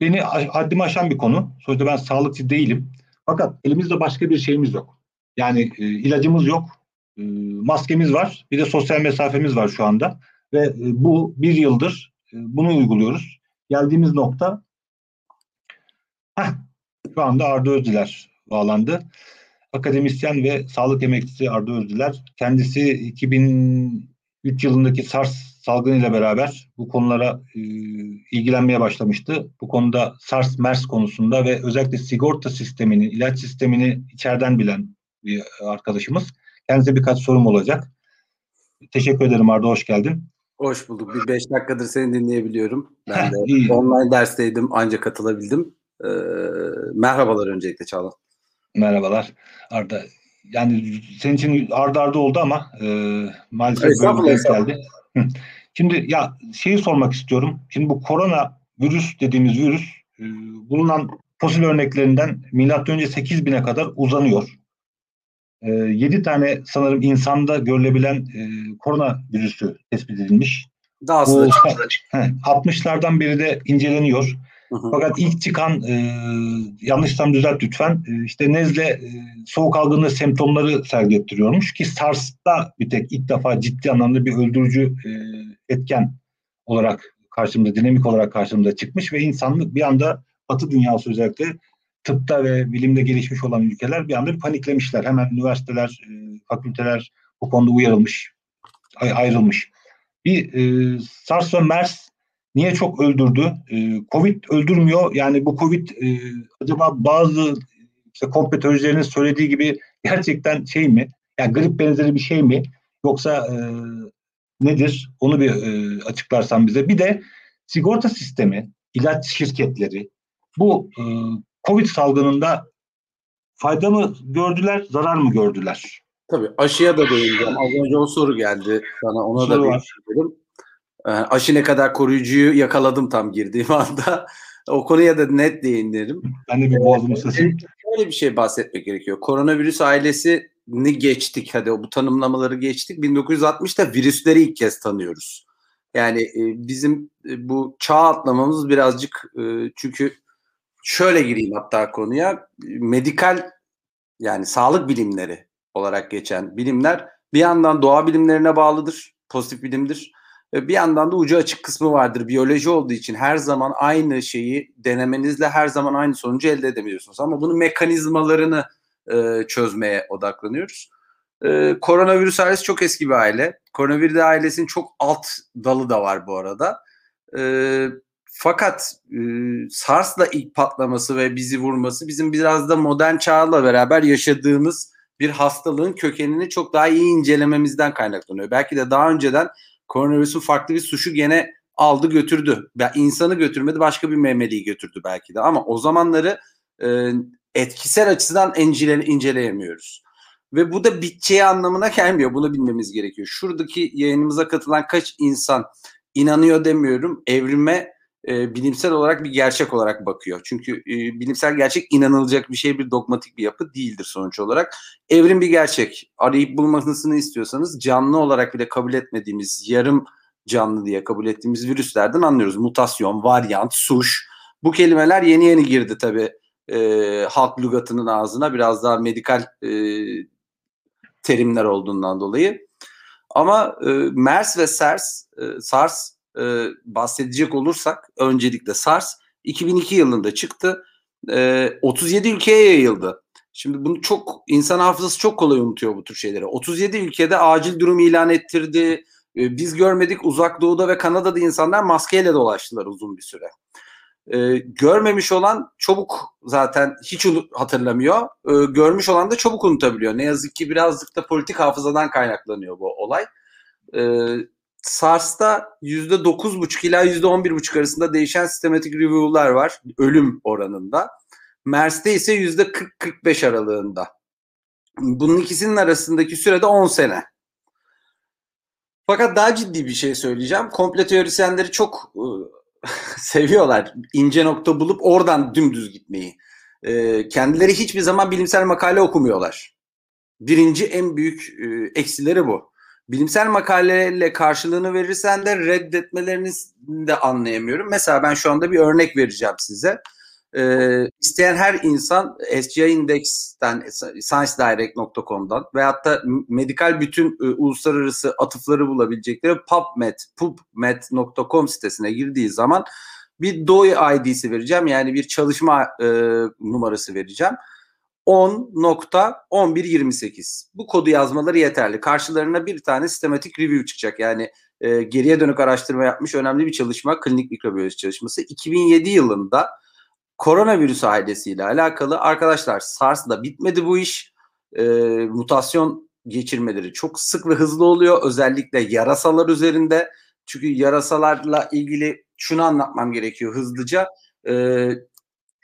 beni haddimi aşan bir konu. Sonuçta ben sağlıkçı değilim. Fakat elimizde başka bir şeyimiz yok. Yani e, ilacımız yok, maskemiz var, bir de sosyal mesafemiz var şu anda. Ve bu bir yıldır bunu uyguluyoruz. Geldiğimiz nokta, heh, [clears throat] şu anda Arda Özdiler bağlandı. Akademisyen ve sağlık emekçisi Arda Özdiler. Kendisi 2003 yılındaki SARS salgınıyla beraber bu konulara e, ilgilenmeye başlamıştı. Bu konuda SARS, MERS konusunda ve özellikle sigorta sistemini, ilaç sistemini içeriden bilen bir arkadaşımız. Kendinize birkaç sorum olacak. Teşekkür ederim Arda, hoş geldin. Hoş bulduk. Bir beş dakikadır seni dinleyebiliyorum. Ben de [laughs] online dersteydim, ancak katılabildim. Ee, merhabalar öncelikle Çağla. Merhabalar Arda. Yani senin için arda arda oldu ama e, maalesef böyle bir geldi. Şimdi ya şeyi sormak istiyorum. Şimdi bu korona virüs dediğimiz virüs e, bulunan fosil örneklerinden milattan önce 8000'e kadar uzanıyor. E, 7 tane sanırım insanda görülebilen e, korona virüsü tespit edilmiş. Daha Bu, 60'lardan [laughs] beri de inceleniyor. Fakat ilk çıkan e, yanlışsam düzelt lütfen e, işte nezle e, soğuk algınlığı semptomları sergilettiriyormuş ki SARS'ta bir tek ilk defa ciddi anlamda bir öldürücü e, etken olarak karşımıza dinamik olarak karşımıza çıkmış ve insanlık bir anda Batı dünyası özellikle tıpta ve bilimde gelişmiş olan ülkeler bir anda bir paniklemişler. Hemen üniversiteler, e, fakülteler bu konuda uyarılmış, ayrılmış. Bir e, SARS ve MERS niye çok öldürdü? E, Covid öldürmüyor. Yani bu Covid e, acaba bazı işte kompetörlerin söylediği gibi gerçekten şey mi? Yani grip benzeri bir şey mi? Yoksa e, nedir? Onu bir e, açıklarsan bize. Bir de sigorta sistemi, ilaç şirketleri bu e, Covid salgınında fayda mı gördüler, zarar mı gördüler? Tabii aşıya da değineceğim. Az önce o soru geldi sana. Ona soru da değineceğim. Ee, aşı ne kadar koruyucuyu yakaladım tam girdiğim [laughs] anda. o konuya da net değinirim. Ben de bir boğazımı sesim. Şöyle bir şey bahsetmek gerekiyor. Koronavirüs ailesini geçtik. Hadi bu tanımlamaları geçtik. 1960'ta virüsleri ilk kez tanıyoruz. Yani e, bizim e, bu çağ atlamamız birazcık e, çünkü şöyle gireyim hatta konuya. Medikal yani sağlık bilimleri olarak geçen bilimler bir yandan doğa bilimlerine bağlıdır. Pozitif bilimdir. Bir yandan da ucu açık kısmı vardır. Biyoloji olduğu için her zaman aynı şeyi denemenizle her zaman aynı sonucu elde edemiyorsunuz. Ama bunun mekanizmalarını e, çözmeye odaklanıyoruz. E, koronavirüs ailesi çok eski bir aile. Koronavirüs ailesinin çok alt dalı da var bu arada. E, fakat e, SARS'la ilk patlaması ve bizi vurması bizim biraz da modern çağla beraber yaşadığımız bir hastalığın kökenini çok daha iyi incelememizden kaynaklanıyor. Belki de daha önceden koronavirüsün farklı bir suçu gene aldı götürdü. Ya insanı götürmedi başka bir memeliyi götürdü belki de ama o zamanları e, etkisel açıdan incele, inceleyemiyoruz. Ve bu da biteceği anlamına gelmiyor. Bunu bilmemiz gerekiyor. Şuradaki yayınımıza katılan kaç insan inanıyor demiyorum. Evrime e, bilimsel olarak bir gerçek olarak bakıyor. Çünkü e, bilimsel gerçek inanılacak bir şey, bir dogmatik bir yapı değildir sonuç olarak. Evrim bir gerçek. Arayıp bulmasını istiyorsanız canlı olarak bile kabul etmediğimiz, yarım canlı diye kabul ettiğimiz virüslerden anlıyoruz. Mutasyon, varyant, suş. Bu kelimeler yeni yeni girdi tabii e, halk lügatının ağzına. Biraz daha medikal e, terimler olduğundan dolayı. Ama e, MERS ve SARS, e, SARS e, bahsedecek olursak öncelikle SARS 2002 yılında çıktı. E, 37 ülkeye yayıldı. Şimdi bunu çok insan hafızası çok kolay unutuyor bu tür şeyleri. 37 ülkede acil durum ilan ettirdi. E, biz görmedik uzak doğuda ve Kanada'da insanlar maskeyle dolaştılar uzun bir süre. E, görmemiş olan çabuk zaten hiç hatırlamıyor. E, görmüş olan da çabuk unutabiliyor. Ne yazık ki birazcık da politik hafızadan kaynaklanıyor bu olay. E, SARS'ta %9,5 ila %11,5 arasında değişen sistematik review'lar var ölüm oranında. MERS'te ise %40-45 aralığında. Bunun ikisinin arasındaki sürede 10 sene. Fakat daha ciddi bir şey söyleyeceğim. Komple teorisyenleri çok e, [laughs] seviyorlar. İnce nokta bulup oradan dümdüz gitmeyi. E, kendileri hiçbir zaman bilimsel makale okumuyorlar. Birinci en büyük e, eksileri bu bilimsel makaleyle karşılığını verirsen de reddetmelerini de anlayamıyorum. Mesela ben şu anda bir örnek vereceğim size. Ee, isteyen her insan SGI Index'ten, ScienceDirect.com'dan veyahut da medikal bütün e, uluslararası atıfları bulabilecekleri PubMed, pubmed.com sitesine girdiği zaman bir DOI ID'si vereceğim. Yani bir çalışma e, numarası vereceğim. 10.1128. Bu kodu yazmaları yeterli. Karşılarına bir tane sistematik review çıkacak. Yani e, geriye dönük araştırma yapmış önemli bir çalışma, klinik mikrobiyoloji çalışması. 2007 yılında koronavirüs ailesiyle alakalı arkadaşlar SARS'da bitmedi bu iş. E, mutasyon geçirmeleri çok sık ve hızlı oluyor. Özellikle yarasalar üzerinde. Çünkü yarasalarla ilgili şunu anlatmam gerekiyor hızlıca. E,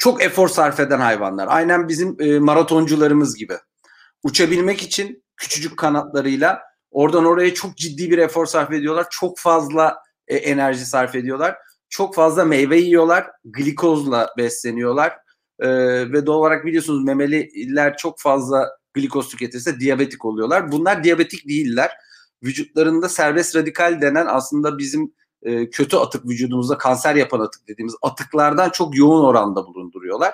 çok efor sarf eden hayvanlar. Aynen bizim e, maratoncularımız gibi. Uçabilmek için küçücük kanatlarıyla oradan oraya çok ciddi bir efor sarf ediyorlar. Çok fazla e, enerji sarf ediyorlar. Çok fazla meyve yiyorlar. Glikozla besleniyorlar. e, ve doğal olarak biliyorsunuz memeliler çok fazla glikoz tüketirse diyabetik oluyorlar. Bunlar diyabetik değiller. Vücutlarında serbest radikal denen aslında bizim e, kötü atık vücudumuzda kanser yapan atık dediğimiz atıklardan çok yoğun oranda bulunduruyorlar.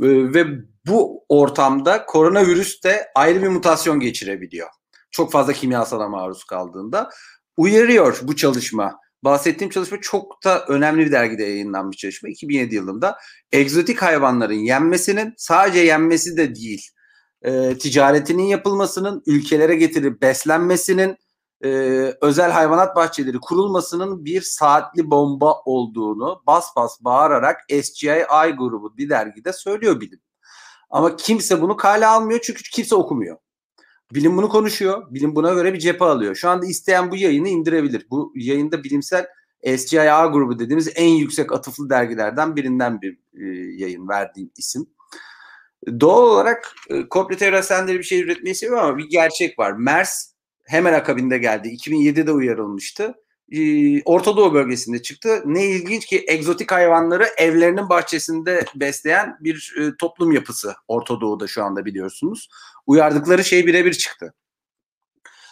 E, ve bu ortamda koronavirüs de ayrı bir mutasyon geçirebiliyor. Çok fazla kimyasala maruz kaldığında. Uyarıyor bu çalışma. Bahsettiğim çalışma çok da önemli bir dergide yayınlanmış çalışma. 2007 yılında egzotik hayvanların yenmesinin sadece yenmesi de değil, e, ticaretinin yapılmasının, ülkelere getirip beslenmesinin, e, özel hayvanat bahçeleri kurulmasının bir saatli bomba olduğunu bas bas bağırarak SGI grubu bir dergide söylüyor bilim. Ama kimse bunu kale almıyor çünkü kimse okumuyor. Bilim bunu konuşuyor. Bilim buna göre bir cephe alıyor. Şu anda isteyen bu yayını indirebilir. Bu yayında bilimsel SGIA grubu dediğimiz en yüksek atıflı dergilerden birinden bir e, yayın verdiğim isim. Doğal olarak e, komple teorisyenleri bir şey üretmeyi seviyor ama bir gerçek var. MERS hemen akabinde geldi. 2007'de uyarılmıştı. E, Orta Doğu bölgesinde çıktı. Ne ilginç ki egzotik hayvanları evlerinin bahçesinde besleyen bir e, toplum yapısı Orta Doğu'da şu anda biliyorsunuz. Uyardıkları şey birebir çıktı.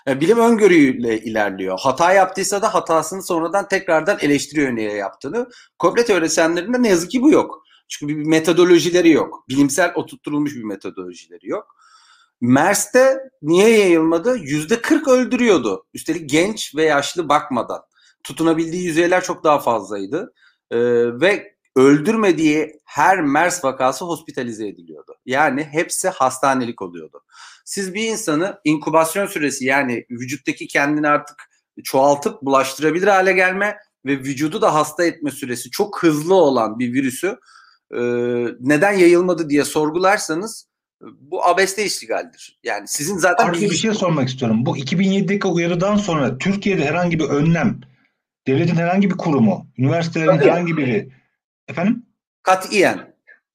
Yani bilim öngörüyle ilerliyor. Hata yaptıysa da hatasını sonradan tekrardan eleştiriyor niye yaptığını. Komple teorisyenlerinde ne yazık ki bu yok. Çünkü bir metodolojileri yok. Bilimsel oturtulmuş bir metodolojileri yok. MERS'te niye yayılmadı? Yüzde 40 öldürüyordu. Üstelik genç ve yaşlı bakmadan. Tutunabildiği yüzeyler çok daha fazlaydı. Ee, ve öldürmediği her MERS vakası hospitalize ediliyordu. Yani hepsi hastanelik oluyordu. Siz bir insanı inkubasyon süresi yani vücuttaki kendini artık çoğaltıp bulaştırabilir hale gelme ve vücudu da hasta etme süresi çok hızlı olan bir virüsü e, neden yayılmadı diye sorgularsanız bu abeste iştigaldir. Yani sizin zaten... Artı bir şey sormak istiyorum. Bu 2007'deki uyarıdan sonra Türkiye'de herhangi bir önlem, devletin herhangi bir kurumu, üniversitelerin Tabii. herhangi biri efendim? Katiyen.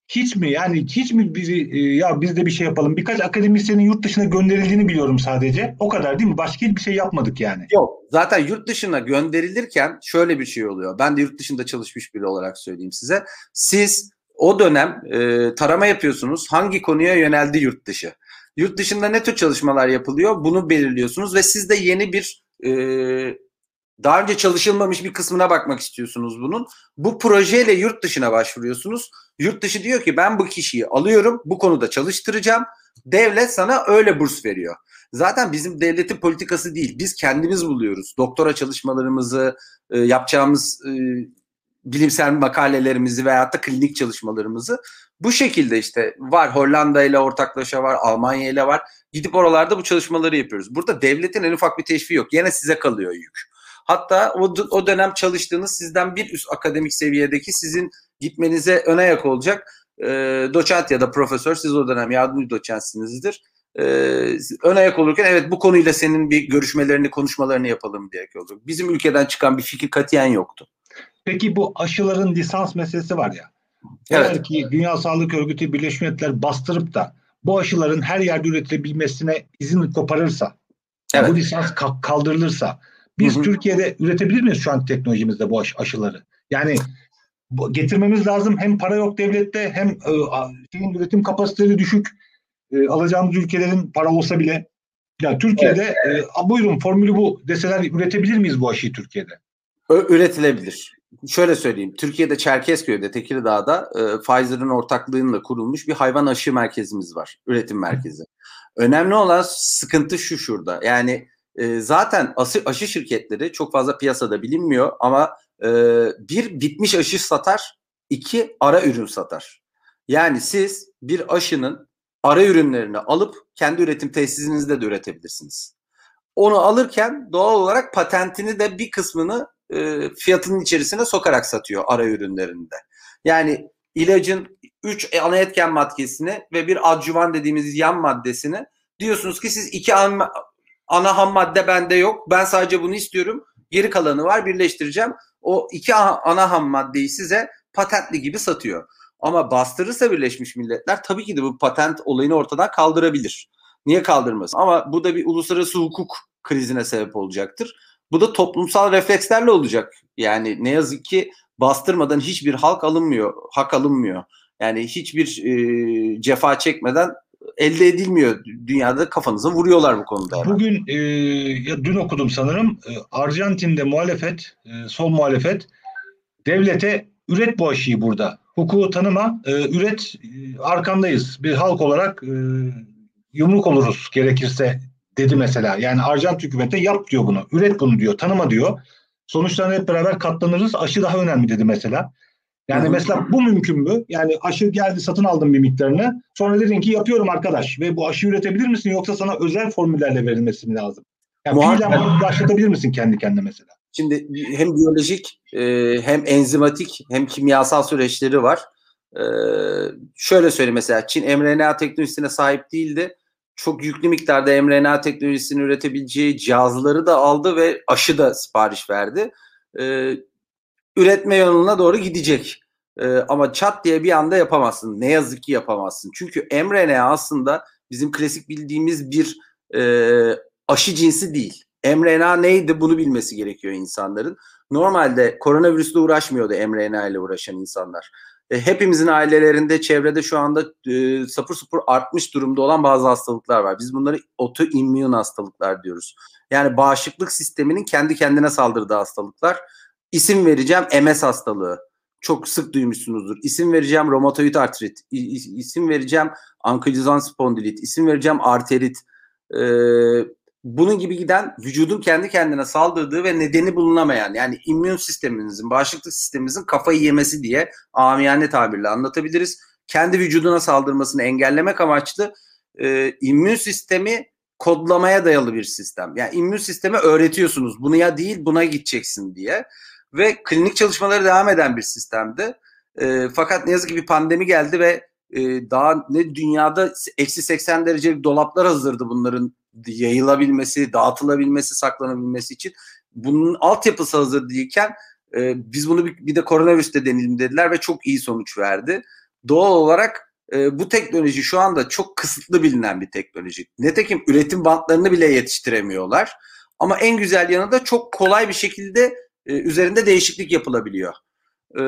Hiç mi yani hiç mi bizi e, ya biz de bir şey yapalım. Birkaç akademisyenin yurt dışına gönderildiğini biliyorum sadece. O kadar değil mi? Başka hiçbir şey yapmadık yani. Yok. Zaten yurt dışına gönderilirken şöyle bir şey oluyor. Ben de yurt dışında çalışmış biri olarak söyleyeyim size. Siz o dönem e, tarama yapıyorsunuz. Hangi konuya yöneldi yurt dışı? Yurt dışında ne tür çalışmalar yapılıyor? Bunu belirliyorsunuz ve siz de yeni bir e, daha önce çalışılmamış bir kısmına bakmak istiyorsunuz bunun. Bu projeyle yurt dışına başvuruyorsunuz. Yurt dışı diyor ki ben bu kişiyi alıyorum, bu konuda çalıştıracağım. Devlet sana öyle burs veriyor. Zaten bizim devletin politikası değil. Biz kendimiz buluyoruz. Doktora çalışmalarımızı, e, yapacağımız e, bilimsel makalelerimizi veyahut da klinik çalışmalarımızı bu şekilde işte var Hollanda ile ortaklaşa var, Almanya ile var. Gidip oralarda bu çalışmaları yapıyoruz. Burada devletin en ufak bir teşviği yok. Yine size kalıyor yük. Hatta o, o dönem çalıştığınız sizden bir üst akademik seviyedeki sizin gitmenize ön ayak olacak e, doçent ya da profesör siz o dönem yardımcı doçentsinizdir. E, ön ayak olurken evet bu konuyla senin bir görüşmelerini konuşmalarını yapalım diye olacak. Bizim ülkeden çıkan bir fikir katiyen yoktu. Peki bu aşıların lisans meselesi var ya. Evet. Eğer ki Dünya Sağlık Örgütü Birleşmiş Milletler bastırıp da bu aşıların her yerde üretilebilmesine izin koparırsa, evet. bu lisans kaldırılırsa biz hı hı. Türkiye'de üretebilir miyiz şu an teknolojimizde bu aş- aşıları? Yani getirmemiz lazım. Hem para yok devlette hem e, şeyin üretim kapasiteleri düşük. E, alacağımız ülkelerin para olsa bile ya Türkiye'de evet. e, buyurun formülü bu deseler üretebilir miyiz bu aşıyı Türkiye'de? Üretilebilir. Şöyle söyleyeyim. Türkiye'de Çerkezköy'de, Tekirdağ'da e, Pfizer'ın ortaklığıyla kurulmuş bir hayvan aşı merkezimiz var. Üretim merkezi. Önemli olan sıkıntı şu şurada. Yani e, zaten aşı, aşı şirketleri çok fazla piyasada bilinmiyor ama e, bir bitmiş aşı satar, iki ara ürün satar. Yani siz bir aşının ara ürünlerini alıp kendi üretim tesisinizde de üretebilirsiniz. Onu alırken doğal olarak patentini de bir kısmını e, fiyatının içerisine sokarak satıyor ara ürünlerinde. Yani ilacın 3 ana etken maddesini ve bir adjuvan dediğimiz yan maddesini diyorsunuz ki siz iki ana, ana ham madde bende yok. Ben sadece bunu istiyorum. Geri kalanı var birleştireceğim. O iki ana ham maddeyi size patentli gibi satıyor. Ama bastırırsa Birleşmiş Milletler tabii ki de bu patent olayını ortadan kaldırabilir. Niye kaldırmasın? Ama bu da bir uluslararası hukuk krizine sebep olacaktır. Bu da toplumsal reflekslerle olacak. Yani ne yazık ki bastırmadan hiçbir halk alınmıyor, hak alınmıyor. Yani hiçbir e, cefa çekmeden elde edilmiyor. Dünyada kafanıza vuruyorlar bu konuda. Bugün e, ya dün okudum sanırım. E, Arjantin'de muhalefet, e, sol muhalefet devlete üret bu aşıyı burada. Hukuku tanıma, e, üret e, arkandayız. Bir halk olarak e, yumruk oluruz gerekirse dedi mesela. Yani Arjantin hükümete yap diyor bunu. Üret bunu diyor. Tanıma diyor. Sonuçlarına hep beraber katlanırız. Aşı daha önemli dedi mesela. Yani Hı-hı. mesela bu mümkün mü? Yani aşı geldi satın aldım bir miktarını. Sonra dedin ki yapıyorum arkadaş ve bu aşı üretebilir misin yoksa sana özel formüllerle verilmesi mi lazım? Yani Muhakkak. başlatabilir misin kendi kendine mesela? Şimdi hem biyolojik e, hem enzimatik hem kimyasal süreçleri var. E, şöyle söyleyeyim mesela Çin mRNA teknolojisine sahip değildi. Çok yüklü miktarda mRNA teknolojisini üretebileceği cihazları da aldı ve aşı da sipariş verdi. E, üretme yoluna doğru gidecek. ama çat diye bir anda yapamazsın. Ne yazık ki yapamazsın. Çünkü mRNA aslında bizim klasik bildiğimiz bir aşı cinsi değil mRNA neydi bunu bilmesi gerekiyor insanların. Normalde koronavirüsle uğraşmıyordu mRNA ile uğraşan insanlar. E, hepimizin ailelerinde, çevrede şu anda e, sapır sapır artmış durumda olan bazı hastalıklar var. Biz bunları otoimmün hastalıklar diyoruz. Yani bağışıklık sisteminin kendi kendine saldırdığı hastalıklar. İsim vereceğim MS hastalığı. Çok sık duymuşsunuzdur. İsim vereceğim romatoid artrit. İsim vereceğim ankilozan spondilit. İsim vereceğim arterit. Ee, bunun gibi giden vücudun kendi kendine saldırdığı ve nedeni bulunamayan yani immün sisteminizin, bağışıklık sisteminizin kafayı yemesi diye amiyane tabirle anlatabiliriz. Kendi vücuduna saldırmasını engellemek amaçlı e, immün sistemi kodlamaya dayalı bir sistem. Yani immün sistemi öğretiyorsunuz. Bunu ya değil buna gideceksin diye. Ve klinik çalışmaları devam eden bir sistemdi. E, fakat ne yazık ki bir pandemi geldi ve e, daha ne dünyada eksi 80 derecelik dolaplar hazırdı bunların yayılabilmesi, dağıtılabilmesi, saklanabilmesi için bunun altyapısı hazır değilken e, biz bunu bir, bir de koronavirüste deneyelim dediler ve çok iyi sonuç verdi. Doğal olarak e, bu teknoloji şu anda çok kısıtlı bilinen bir teknoloji. Netekim üretim bantlarını bile yetiştiremiyorlar. Ama en güzel yanı da çok kolay bir şekilde e, üzerinde değişiklik yapılabiliyor e,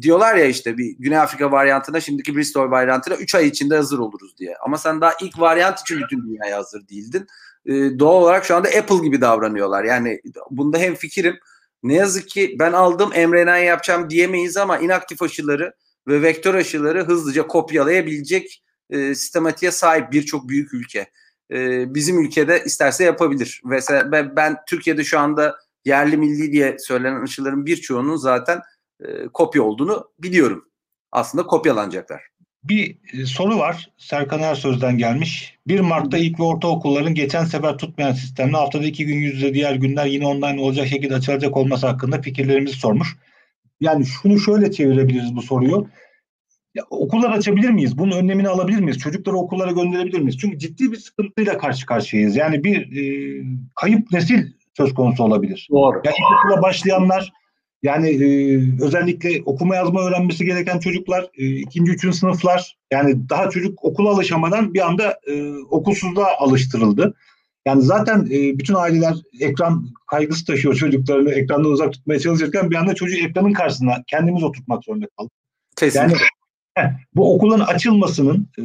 diyorlar ya işte bir Güney Afrika varyantına şimdiki Bristol varyantına 3 ay içinde hazır oluruz diye. Ama sen daha ilk varyant için bütün dünyaya hazır değildin. E, doğal olarak şu anda Apple gibi davranıyorlar. Yani bunda hem fikrim ne yazık ki ben aldım mRNA yapacağım diyemeyiz ama inaktif aşıları ve vektör aşıları hızlıca kopyalayabilecek e, sistematiğe sahip birçok büyük ülke. E, bizim ülkede isterse yapabilir. Mesela ben, ben Türkiye'de şu anda yerli milli diye söylenen aşıların birçoğunun zaten e, kopya olduğunu biliyorum. Aslında kopyalanacaklar. Bir e, soru var. Serkan Ersöz'den gelmiş. 1 Mart'ta ilk ve ortaokulların geçen sefer tutmayan sistemle haftada iki gün yüz yüze diğer günler yine online olacak şekilde açılacak olması hakkında fikirlerimizi sormuş. Yani şunu şöyle çevirebiliriz bu soruyu. Ya, okullar açabilir miyiz? Bunun önlemini alabilir miyiz? Çocukları okullara gönderebilir miyiz? Çünkü ciddi bir sıkıntıyla karşı karşıyayız. Yani bir e, kayıp nesil söz konusu olabilir. Doğru. Yani okula başlayanlar yani e, özellikle okuma yazma öğrenmesi gereken çocuklar, e, ikinci, üçüncü sınıflar yani daha çocuk okula alışamadan bir anda e, okulsuzluğa alıştırıldı. Yani zaten e, bütün aileler ekran kaygısı taşıyor çocuklarını ekrandan uzak tutmaya çalışırken bir anda çocuğu ekranın karşısına kendimiz oturtmak zorunda kaldık. Kesinlikle. Yani heh, bu okulun açılmasının e,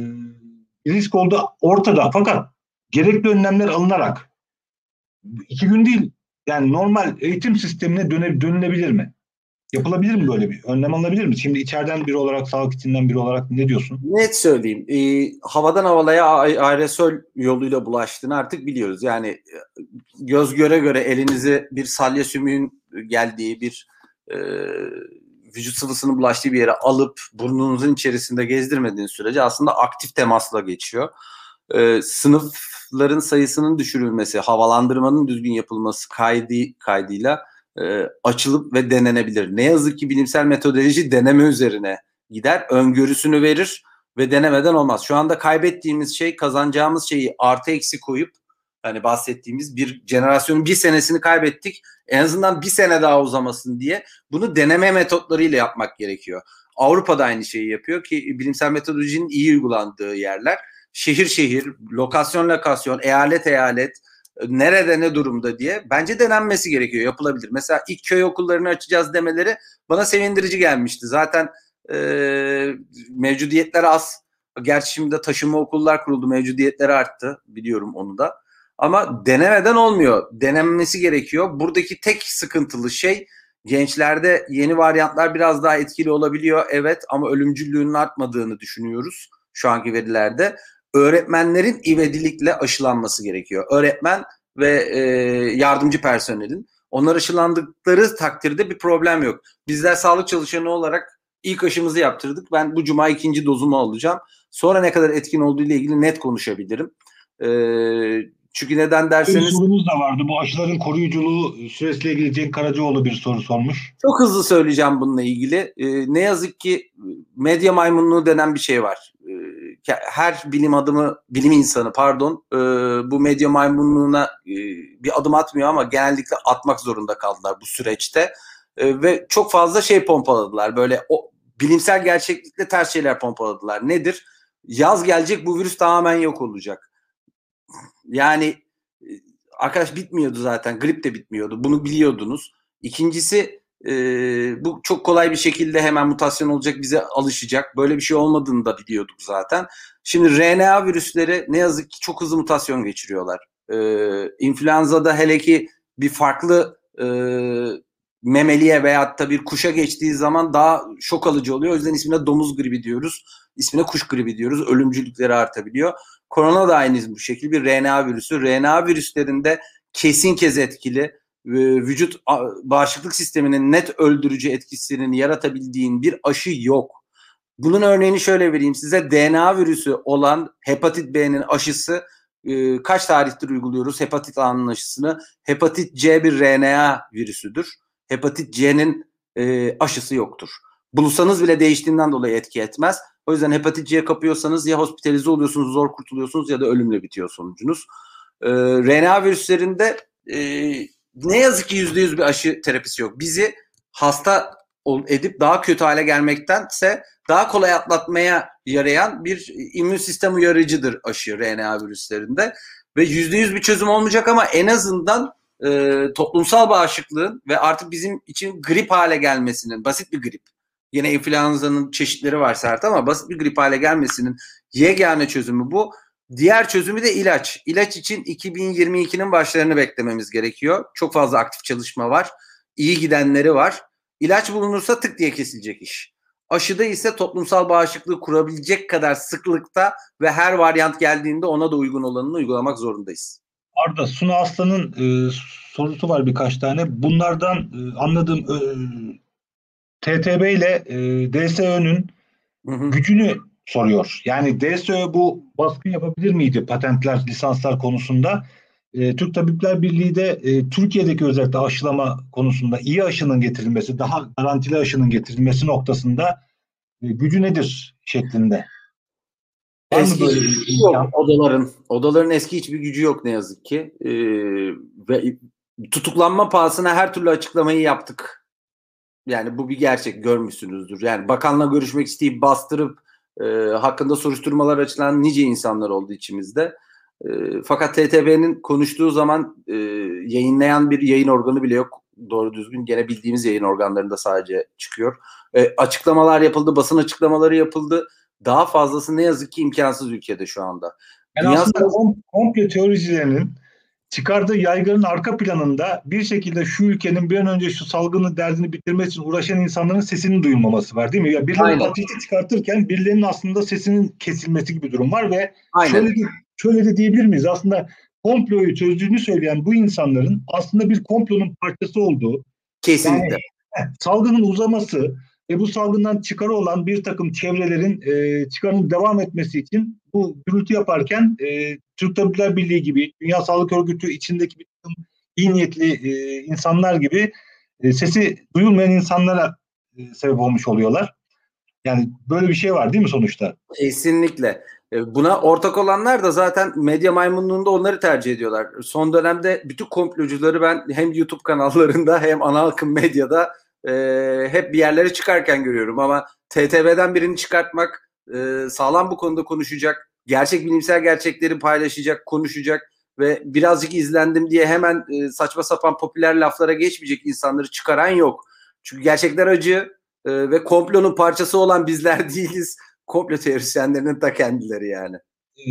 risk olduğu ortada fakat gerekli önlemler alınarak iki gün değil yani normal eğitim sistemine döne, dönülebilir mi? Yapılabilir mi böyle bir? Önlem alınabilir mi? Şimdi içeriden biri olarak, sağlık içinden biri olarak ne diyorsun? Net söyleyeyim. E, havadan havalaya aerosol yoluyla bulaştığını artık biliyoruz. Yani e, göz göre göre elinizi bir salya sümüğün geldiği bir e, vücut sıvısının bulaştığı bir yere alıp burnunuzun içerisinde gezdirmediğiniz sürece aslında aktif temasla geçiyor. E, sınıfların sayısının düşürülmesi, havalandırmanın düzgün yapılması kaydı kaydıyla e, açılıp ve denenebilir. Ne yazık ki bilimsel metodoloji deneme üzerine gider, öngörüsünü verir ve denemeden olmaz. Şu anda kaybettiğimiz şey kazanacağımız şeyi artı eksi koyup hani bahsettiğimiz bir jenerasyonun bir senesini kaybettik. En azından bir sene daha uzamasın diye bunu deneme metotlarıyla yapmak gerekiyor. Avrupa'da aynı şeyi yapıyor ki bilimsel metodolojinin iyi uygulandığı yerler. Şehir şehir, lokasyon lokasyon, eyalet eyalet, nerede ne durumda diye bence denenmesi gerekiyor yapılabilir. Mesela ilk köy okullarını açacağız demeleri bana sevindirici gelmişti. Zaten e, mevcudiyetler az. Gerçi şimdi de taşıma okullar kuruldu. Mevcudiyetleri arttı. Biliyorum onu da. Ama denemeden olmuyor. Denenmesi gerekiyor. Buradaki tek sıkıntılı şey gençlerde yeni varyantlar biraz daha etkili olabiliyor. Evet ama ölümcüllüğünün artmadığını düşünüyoruz şu anki verilerde. Öğretmenlerin ivedilikle aşılanması gerekiyor. Öğretmen ve e, yardımcı personelin. Onlar aşılandıkları takdirde bir problem yok. Bizler sağlık çalışanı olarak ilk aşımızı yaptırdık. Ben bu cuma ikinci dozumu alacağım. Sonra ne kadar etkin olduğu ile ilgili net konuşabilirim. Ee, çünkü neden derseniz... Bir sorumuz da vardı. Bu aşıların koruyuculuğu süresiyle ilgili Cenk Karacaoğlu bir soru sormuş. Çok hızlı söyleyeceğim bununla ilgili. Ee, ne yazık ki medya maymunluğu denen bir şey var. Her bilim adımı, bilim insanı pardon e, bu medya maymunluğuna e, bir adım atmıyor ama genellikle atmak zorunda kaldılar bu süreçte. E, ve çok fazla şey pompaladılar. Böyle o bilimsel gerçeklikle ters şeyler pompaladılar. Nedir? Yaz gelecek bu virüs tamamen yok olacak. Yani e, arkadaş bitmiyordu zaten. Grip de bitmiyordu. Bunu biliyordunuz. İkincisi e, bu çok kolay bir şekilde hemen mutasyon olacak bize alışacak. Böyle bir şey olmadığını da biliyorduk zaten. Şimdi RNA virüsleri ne yazık ki çok hızlı mutasyon geçiriyorlar. E, influenza'da hele ki bir farklı e, memeliye veyahut da bir kuşa geçtiği zaman daha şok alıcı oluyor. O yüzden ismine domuz gribi diyoruz. İsmine kuş gribi diyoruz. Ölümcülükleri artabiliyor. Korona da aynı bu şekilde bir RNA virüsü. RNA virüslerinde kesin kez etkili vücut bağışıklık sisteminin net öldürücü etkisini yaratabildiğin bir aşı yok. Bunun örneğini şöyle vereyim size. DNA virüsü olan hepatit B'nin aşısı e, kaç tarihtir uyguluyoruz hepatit A'nın aşısını? Hepatit C bir RNA virüsüdür hepatit C'nin e, aşısı yoktur. Bulsanız bile değiştiğinden dolayı etki etmez. O yüzden hepatit C kapıyorsanız ya hospitalize oluyorsunuz, zor kurtuluyorsunuz ya da ölümle bitiyor sonucunuz. E, RNA virüslerinde e, ne yazık ki yüzde yüz bir aşı terapisi yok. Bizi hasta edip daha kötü hale gelmektense daha kolay atlatmaya yarayan bir immün sistem uyarıcıdır aşı RNA virüslerinde. Ve yüzde yüz bir çözüm olmayacak ama en azından e, toplumsal bağışıklığın ve artık bizim için grip hale gelmesinin, basit bir grip, yine influenza'nın çeşitleri var sert ama basit bir grip hale gelmesinin yegane çözümü bu. Diğer çözümü de ilaç. İlaç için 2022'nin başlarını beklememiz gerekiyor. Çok fazla aktif çalışma var. İyi gidenleri var. İlaç bulunursa tık diye kesilecek iş. Aşıda ise toplumsal bağışıklığı kurabilecek kadar sıklıkta ve her varyant geldiğinde ona da uygun olanını uygulamak zorundayız. Arda Suna Aslan'ın e, sorusu var birkaç tane. Bunlardan e, anladığım e, TTB ile e, DSÖ'nün gücünü soruyor. Yani DSÖ bu baskın yapabilir miydi patentler, lisanslar konusunda? E, Türk Tabipler Birliği de e, Türkiye'deki özellikle aşılama konusunda iyi aşının getirilmesi, daha garantili aşının getirilmesi noktasında e, gücü nedir şeklinde Eski böyle bir yok odaların. Odaların eski hiçbir gücü yok ne yazık ki. Ee, ve tutuklanma pahasına her türlü açıklamayı yaptık. Yani bu bir gerçek görmüşsünüzdür. Yani bakanla görüşmek isteyip bastırıp e, hakkında soruşturmalar açılan nice insanlar oldu içimizde. E, fakat TTB'nin konuştuğu zaman e, yayınlayan bir yayın organı bile yok. Doğru düzgün gene bildiğimiz yayın organlarında sadece çıkıyor. E, açıklamalar yapıldı, basın açıklamaları yapıldı daha fazlası ne yazık ki imkansız ülkede şu anda. Yani Dünya aslında komplo teoricilerinin çıkardığı yaygının arka planında bir şekilde şu ülkenin bir an önce şu salgını derdini bitirmek için uğraşan insanların sesinin duyulmaması var değil mi? Ya birileri patenti çıkartırken birilerinin aslında sesinin kesilmesi gibi bir durum var ve Aynen. şöyle de, şöyle de diyebilir miyiz? Aslında komployu çözdüğünü söyleyen bu insanların aslında bir komplonun parçası olduğu kesinlikle yani, salgının uzaması ve bu salgından çıkarı olan bir takım çevrelerin e, çıkarının devam etmesi için bu gürültü yaparken e, Türk Tabipler Birliği gibi, Dünya Sağlık Örgütü içindeki bir takım iyi niyetli e, insanlar gibi e, sesi duyulmayan insanlara e, sebep olmuş oluyorlar. Yani böyle bir şey var değil mi sonuçta? Kesinlikle. E, buna ortak olanlar da zaten medya maymunluğunda onları tercih ediyorlar. Son dönemde bütün komplocuları ben hem YouTube kanallarında hem ana akım medyada e, hep bir yerlere çıkarken görüyorum ama TTB'den birini çıkartmak e, sağlam bu konuda konuşacak, gerçek bilimsel gerçekleri paylaşacak, konuşacak ve birazcık izlendim diye hemen e, saçma sapan popüler laflara geçmeyecek insanları çıkaran yok. Çünkü gerçekler acı. e, ve komplonun parçası olan bizler [laughs] değiliz. Komplo teorisyenlerinin ta kendileri yani. E,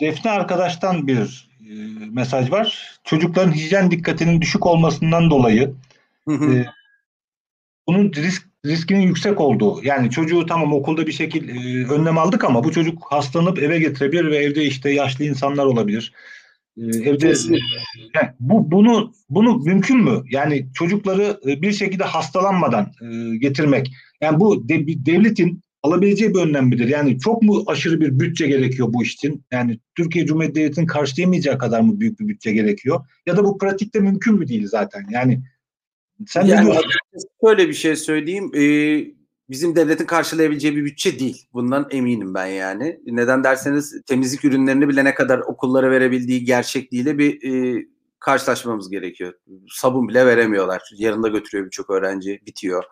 Defne arkadaştan bir e, mesaj var. Çocukların hijyen dikkatinin düşük olmasından dolayı e, bunun risk riskinin yüksek olduğu. Yani çocuğu tamam okulda bir şekilde e, önlem aldık ama bu çocuk hastalanıp eve getirebilir ve evde işte yaşlı insanlar olabilir. E, evde yani bu bunu bunu mümkün mü? Yani çocukları e, bir şekilde hastalanmadan e, getirmek. Yani bu de, devletin alabileceği bir önlem midir? Yani çok mu aşırı bir bütçe gerekiyor bu için? Yani Türkiye Cumhuriyeti Devleti'nin karşılayamayacağı kadar mı büyük bir bütçe gerekiyor? Ya da bu pratikte mümkün mü değil zaten? Yani sen yani, ne diyorsun? Şöyle bir şey söyleyeyim. Ee, bizim devletin karşılayabileceği bir bütçe değil. Bundan eminim ben yani. Neden derseniz temizlik ürünlerini bile ne kadar okullara verebildiği gerçekliğiyle bir e, karşılaşmamız gerekiyor. Sabun bile veremiyorlar. Yarında götürüyor birçok öğrenci. Bitiyor.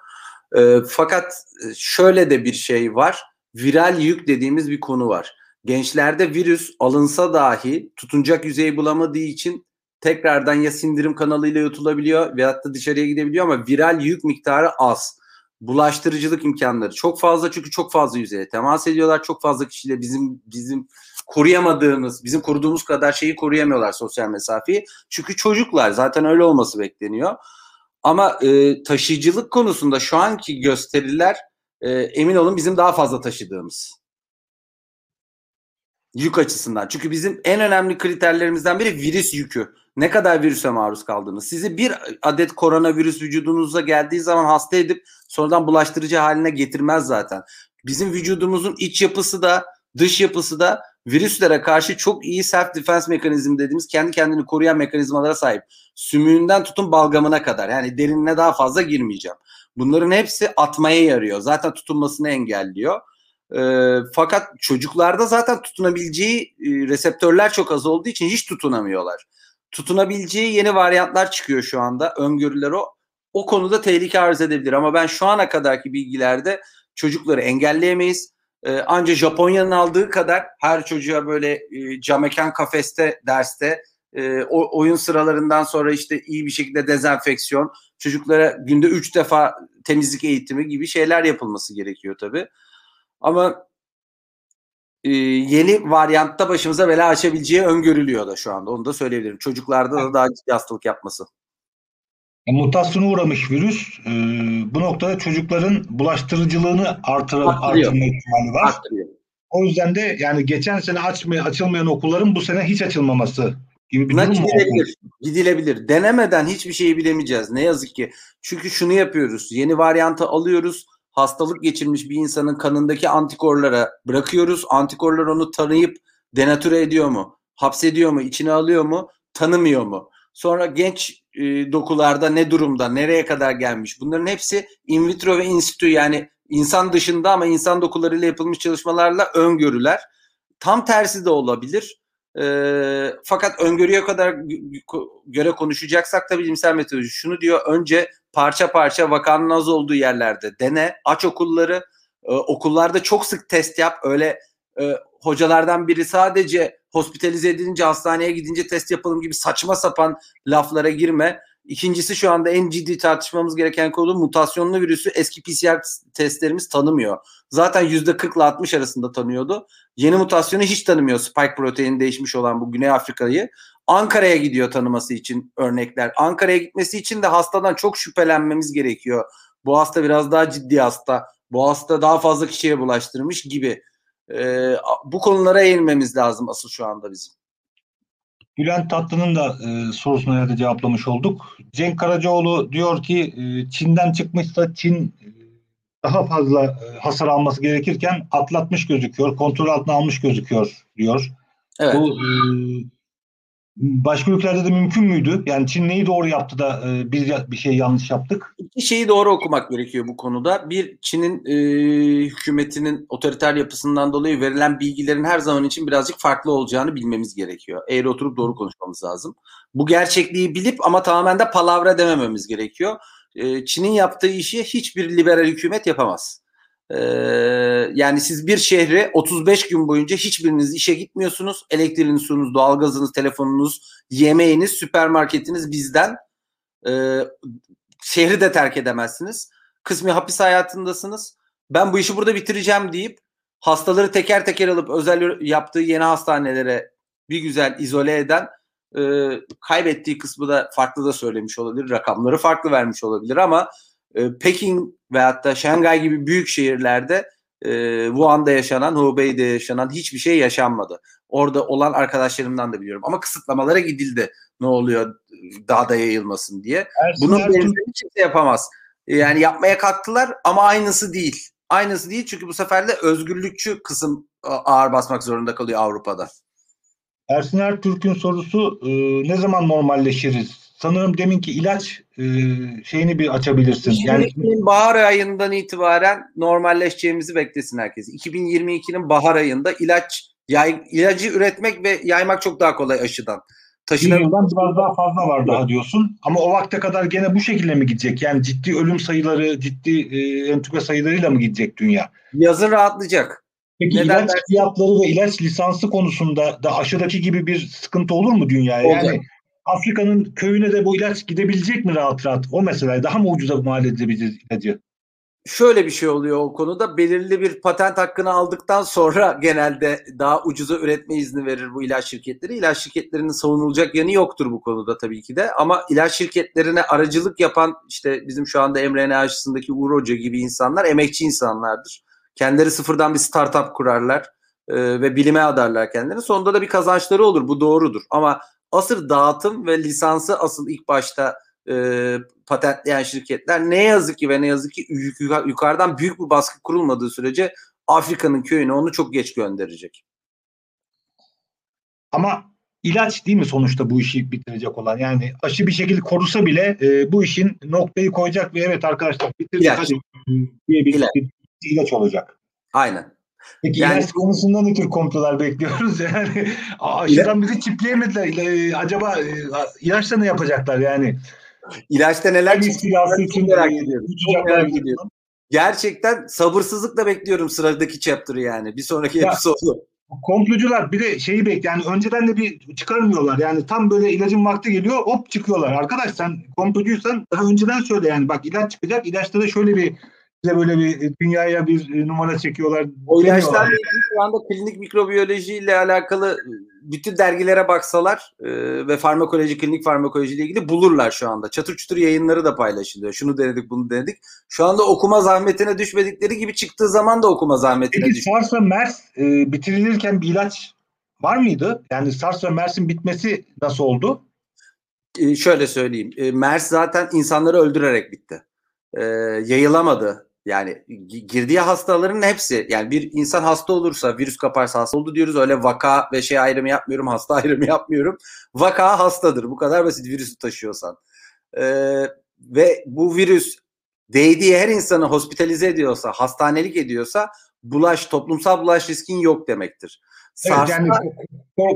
E, fakat şöyle de bir şey var. Viral yük dediğimiz bir konu var. Gençlerde virüs alınsa dahi tutunacak yüzeyi bulamadığı için tekrardan ya sindirim kanalıyla yutulabiliyor veyahut da dışarıya gidebiliyor ama viral yük miktarı az. Bulaştırıcılık imkanları çok fazla çünkü çok fazla yüzeye temas ediyorlar. Çok fazla kişiyle bizim bizim koruyamadığımız, bizim koruduğumuz kadar şeyi koruyamıyorlar sosyal mesafeyi. Çünkü çocuklar zaten öyle olması bekleniyor. Ama e, taşıyıcılık konusunda şu anki gösteriler e, emin olun bizim daha fazla taşıdığımız. Yük açısından. Çünkü bizim en önemli kriterlerimizden biri virüs yükü. Ne kadar virüse maruz kaldığınız. Sizi bir adet koronavirüs vücudunuza geldiği zaman hasta edip sonradan bulaştırıcı haline getirmez zaten. Bizim vücudumuzun iç yapısı da dış yapısı da virüslere karşı çok iyi self defense mekanizm dediğimiz kendi kendini koruyan mekanizmalara sahip. Sümüğünden tutun balgamına kadar. Yani derinine daha fazla girmeyeceğim. Bunların hepsi atmaya yarıyor. Zaten tutunmasını engelliyor. E, fakat çocuklarda zaten tutunabileceği e, reseptörler çok az olduğu için hiç tutunamıyorlar. Tutunabileceği yeni varyantlar çıkıyor şu anda. Öngörüler o. O konuda tehlike arz edebilir ama ben şu ana kadarki bilgilerde çocukları engelleyemeyiz. Ee, ancak Japonya'nın aldığı kadar her çocuğa böyle e, camekan kafeste derste e, o, oyun sıralarından sonra işte iyi bir şekilde dezenfeksiyon, çocuklara günde üç defa temizlik eğitimi gibi şeyler yapılması gerekiyor tabii. Ama e, yeni varyantta başımıza bela açabileceği öngörülüyor da şu anda. Onu da söyleyebilirim. Çocuklarda da daha ciddi hastalık yapması. E, mutasyona uğramış virüs e, bu noktada çocukların bulaştırıcılığını artırıp artırma ihtimali var. Arttırıyor. O yüzden de yani geçen sene açmaya, açılmayan okulların bu sene hiç açılmaması gibi bir durum gidilebilir. Gidilebilir. Denemeden hiçbir şeyi bilemeyeceğiz. Ne yazık ki. Çünkü şunu yapıyoruz. Yeni varyantı alıyoruz hastalık geçirmiş bir insanın kanındaki antikorlara bırakıyoruz. Antikorlar onu tanıyıp denatüre ediyor mu? Hapsediyor mu? içine alıyor mu? Tanımıyor mu? Sonra genç e, dokularda ne durumda? Nereye kadar gelmiş? Bunların hepsi in vitro ve in situ yani insan dışında ama insan dokularıyla yapılmış çalışmalarla öngörüler. Tam tersi de olabilir. E, fakat öngörüye kadar göre konuşacaksak da bilimsel metodoloji şunu diyor. Önce parça parça vakanın az olduğu yerlerde dene. Aç okulları. E, okullarda çok sık test yap. Öyle e, hocalardan biri sadece hospitalize edilince hastaneye gidince test yapalım gibi saçma sapan laflara girme. İkincisi şu anda en ciddi tartışmamız gereken konu mutasyonlu virüsü eski PCR testlerimiz tanımıyor. Zaten %40 ile 60 arasında tanıyordu. Yeni mutasyonu hiç tanımıyor. Spike proteini değişmiş olan bu Güney Afrika'yı. Ankara'ya gidiyor tanıması için örnekler. Ankara'ya gitmesi için de hastadan çok şüphelenmemiz gerekiyor. Bu hasta biraz daha ciddi hasta. Bu hasta daha fazla kişiye bulaştırmış gibi. Ee, bu konulara eğilmemiz lazım asıl şu anda bizim. Bülent Tatlı'nın da e, sorusuna da cevaplamış olduk. Cenk Karacaoğlu diyor ki e, Çin'den çıkmışsa Çin e, daha fazla e, hasar alması gerekirken atlatmış gözüküyor, kontrol altına almış gözüküyor diyor. Evet. Bu e, Başka ülkelerde de mümkün müydü? Yani Çin neyi doğru yaptı da e, biz bir şey yanlış yaptık? İki şeyi doğru okumak gerekiyor bu konuda. Bir, Çin'in e, hükümetinin otoriter yapısından dolayı verilen bilgilerin her zaman için birazcık farklı olacağını bilmemiz gerekiyor. Eğer oturup doğru konuşmamız lazım. Bu gerçekliği bilip ama tamamen de palavra demememiz gerekiyor. E, Çin'in yaptığı işi hiçbir liberal hükümet yapamaz. Ee, yani siz bir şehre 35 gün boyunca hiçbiriniz işe gitmiyorsunuz. Elektriğiniz, suyunuz, doğalgazınız, telefonunuz, yemeğiniz, süpermarketiniz bizden. Ee, şehri de terk edemezsiniz. kısmi hapis hayatındasınız. Ben bu işi burada bitireceğim deyip hastaları teker teker alıp özel yaptığı yeni hastanelere bir güzel izole eden e, kaybettiği kısmı da farklı da söylemiş olabilir. Rakamları farklı vermiş olabilir ama e, Pekin veyahut da Şangay gibi büyük şehirlerde e, Wuhan'da yaşanan, Hubei'de yaşanan hiçbir şey yaşanmadı. Orada olan arkadaşlarımdan da biliyorum. Ama kısıtlamalara gidildi. Ne oluyor daha da yayılmasın diye. Ersin Bunun benzerini kimse yapamaz. Yani yapmaya kalktılar ama aynısı değil. Aynısı değil çünkü bu sefer de özgürlükçü kısım ağır basmak zorunda kalıyor Avrupa'da. Ersin Ertürk'ün sorusu e, ne zaman normalleşiriz? Sanırım deminki ilaç e, şeyini bir açabilirsin. Yani bahar ayından itibaren normalleşeceğimizi beklesin herkes. 2022'nin bahar ayında ilaç yay, ilacı üretmek ve yaymak çok daha kolay aşıdan. Yıldan biraz daha fazla var daha diyorsun. Ama o vakte kadar gene bu şekilde mi gidecek? Yani ciddi ölüm sayıları, ciddi e, entübe sayılarıyla mı gidecek dünya? Yazın rahatlayacak. Peki Neden ilaç dersin? fiyatları ve ilaç lisansı konusunda da aşıdaki gibi bir sıkıntı olur mu dünyaya? Olacak. Yani Afrika'nın köyüne de bu ilaç gidebilecek mi rahat rahat? O mesela daha mı ucuza mal edebiliriz ilacı? Şöyle bir şey oluyor o konuda. Belirli bir patent hakkını aldıktan sonra genelde daha ucuza üretme izni verir bu ilaç şirketleri. İlaç şirketlerinin savunulacak yanı yoktur bu konuda tabii ki de. Ama ilaç şirketlerine aracılık yapan işte bizim şu anda mRNA aşısındaki Uğur Hoca gibi insanlar emekçi insanlardır. Kendileri sıfırdan bir startup kurarlar ve bilime adarlar kendilerini. Sonunda da bir kazançları olur. Bu doğrudur. Ama asıl dağıtım ve lisansı asıl ilk başta e, patentleyen şirketler ne yazık ki ve ne yazık ki yukarıdan büyük bir baskı kurulmadığı sürece Afrika'nın köyüne onu çok geç gönderecek. Ama ilaç değil mi sonuçta bu işi bitirecek olan? Yani aşı bir şekilde korusa bile e, bu işin noktayı koyacak ve evet arkadaşlar bitirdik ilaç. hadi diye bir, ilaç. bir ilaç olacak. Aynen. Peki yani, ilaç konusunda ne tür komplolar bekliyoruz? [laughs] Yani aşıdan bizi çipleyemediler. Acaba e, ilaçla ne yapacaklar yani? İlaçta neler çıkacak için merak ediyorum. Çok merak ediyorum. Gerçekten sabırsızlıkla bekliyorum sıradaki chapter'ı yani. Bir sonraki ya, episodu. Komplocular bir de şeyi bek yani önceden de bir çıkarmıyorlar. Yani tam böyle ilacın vakti geliyor hop çıkıyorlar. Arkadaş sen komplocuysan daha önceden söyle yani bak ilaç çıkacak. İlaçta da şöyle bir bize böyle bir dünyaya bir numara çekiyorlar. O ilaçlar şu anda klinik mikrobiyoloji ile alakalı bütün dergilere baksalar e, ve farmakoloji, klinik farmakoloji ile ilgili bulurlar şu anda. Çatır çutur yayınları da paylaşılıyor. Şunu denedik, bunu denedik. Şu anda okuma zahmetine düşmedikleri gibi çıktığı zaman da okuma zahmetine Peki SARS ve MERS e, bitirilirken bir ilaç var mıydı? Yani SARS ve MERS'in bitmesi nasıl oldu? E, şöyle söyleyeyim. E, MERS zaten insanları öldürerek bitti. E, yayılamadı yani girdiği hastaların hepsi yani bir insan hasta olursa virüs kaparsa hasta oldu diyoruz. Öyle vaka ve şey ayrımı yapmıyorum. Hasta [laughs] ayrımı yapmıyorum. Vaka hastadır. Bu kadar basit virüsü taşıyorsan. Ee, ve bu virüs değdiği her insanı hospitalize ediyorsa, hastanelik ediyorsa bulaş, toplumsal bulaş riskin yok demektir. Evet, yani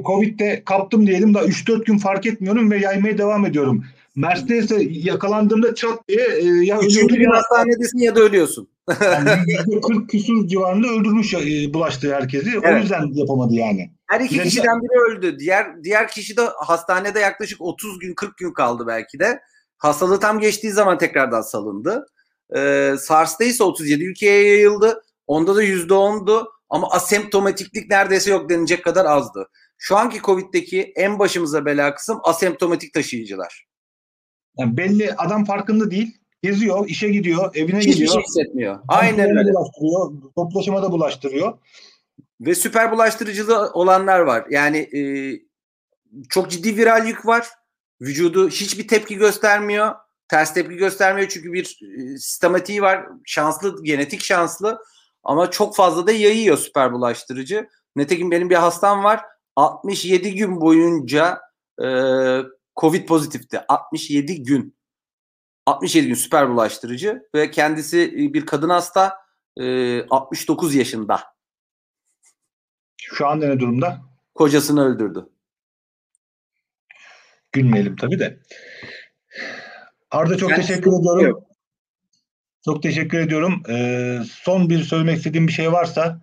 Covid'de kaptım diyelim da 3-4 gün fark etmiyorum ve yaymaya devam ediyorum. Mercedes'e yakalandığımda çat diye e, ya Üçüncü gün hastanedesin ya da ölüyorsun. yani [laughs] 40 küsur civarında öldürmüş e, bulaştığı herkesi. Evet. O yüzden yapamadı yani. Her iki kişiden biri öldü. Diğer diğer kişi de hastanede yaklaşık 30 gün 40 gün kaldı belki de. Hastalığı tam geçtiği zaman tekrardan salındı. Ee, SARS'ta ise 37 ülkeye yayıldı. Onda da %10'du ama asemptomatiklik neredeyse yok denilecek kadar azdı. Şu anki Covid'deki en başımıza bela kısım asemptomatik taşıyıcılar. Yani belli adam farkında değil. Geziyor, işe gidiyor, evine Hiçbir gidiyor. Hiçbir şey hissetmiyor. Aynen öyle. Bulaştırıyor, toplaşıma da bulaştırıyor. Ve süper bulaştırıcılığı olanlar var. Yani e, çok ciddi viral yük var. Vücudu hiçbir tepki göstermiyor. Ters tepki göstermiyor çünkü bir e, sistematiği var. Şanslı, genetik şanslı. Ama çok fazla da yayıyor süper bulaştırıcı. Netekim benim bir hastam var. 67 gün boyunca e, Covid pozitifti. 67 gün. 67 gün süper bulaştırıcı ve kendisi e, bir kadın hasta e, 69 yaşında. Şu anda ne durumda? Kocasını öldürdü. Gülmeyelim tabii de. Arda çok yani, teşekkür ediyorum. Yok. Çok teşekkür ediyorum. Ee, son bir söylemek istediğim bir şey varsa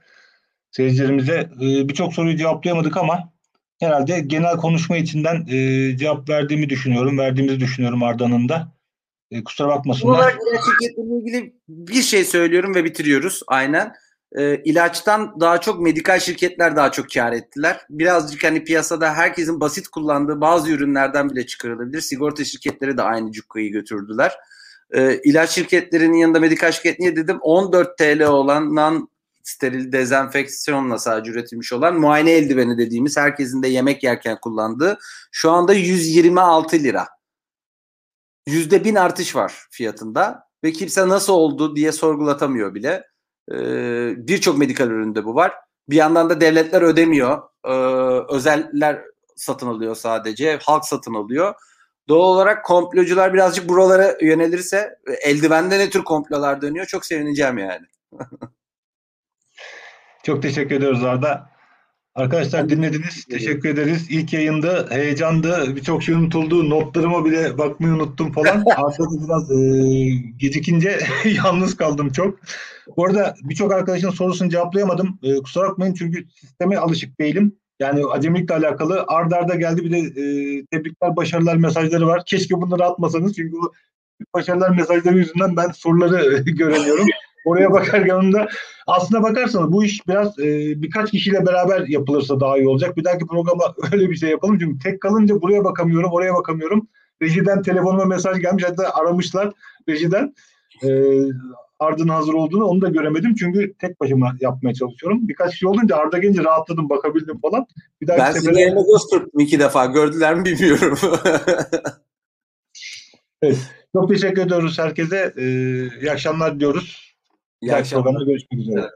seyircilerimize e, birçok soruyu cevaplayamadık ama herhalde genel konuşma içinden e, cevap verdiğimi düşünüyorum. Verdiğimizi düşünüyorum Arda'nın da. E, kusura bakmasınlar. olarak ilaç ilgili bir şey söylüyorum ve bitiriyoruz. Aynen. E, ilaçtan daha çok medikal şirketler daha çok kar ettiler. Birazcık hani piyasada herkesin basit kullandığı bazı ürünlerden bile çıkarılabilir. Sigorta şirketleri de aynı cukkayı götürdüler. E, ilaç şirketlerinin yanında medikal şirket niye dedim? 14 TL olan non steril dezenfeksiyonla sadece üretilmiş olan muayene eldiveni dediğimiz herkesin de yemek yerken kullandığı şu anda 126 lira. Yüzde bin artış var fiyatında ve kimse nasıl oldu diye sorgulatamıyor bile. Ee, Birçok medikal üründe bu var. Bir yandan da devletler ödemiyor. Ee, özeller satın alıyor sadece. Halk satın alıyor. Doğal olarak komplocular birazcık buralara yönelirse eldivende ne tür komplolar dönüyor çok sevineceğim yani. [laughs] Çok teşekkür ediyoruz Arda. Arkadaşlar dinlediniz. Teşekkür ederiz. İlk yayında heyecandı. Birçok şey unutuldu. Notlarıma bile bakmayı unuttum falan. [laughs] Arkada biraz e, gecikince [laughs] yalnız kaldım çok. Bu arada birçok arkadaşın sorusunu cevaplayamadım. E, kusura bakmayın çünkü sisteme alışık değilim. Yani acemilikle alakalı. Arda arda geldi bir de e, tebrikler, başarılar mesajları var. Keşke bunları atmasanız çünkü bu başarılar mesajları yüzünden ben soruları [laughs] göremiyorum. Oraya bakarken da aslına bakarsanız bu iş biraz e, birkaç kişiyle beraber yapılırsa daha iyi olacak. Bir dahaki programa [laughs] öyle bir şey yapalım. Çünkü tek kalınca buraya bakamıyorum, oraya bakamıyorum. Rejiden telefonuma mesaj gelmiş. Hatta aramışlar rejiden. E, Arda'nın hazır olduğunu onu da göremedim. Çünkü tek başıma yapmaya çalışıyorum. Birkaç kişi olunca Arda gelince rahatladım, bakabildim falan. Bir dahaki Ben sefere- yerine kırptım iki defa. Gördüler mi bilmiyorum. [laughs] Çok teşekkür ediyoruz herkese. E, iyi akşamlar diyoruz. İyi akşamlar. görüşmek üzere. Evet.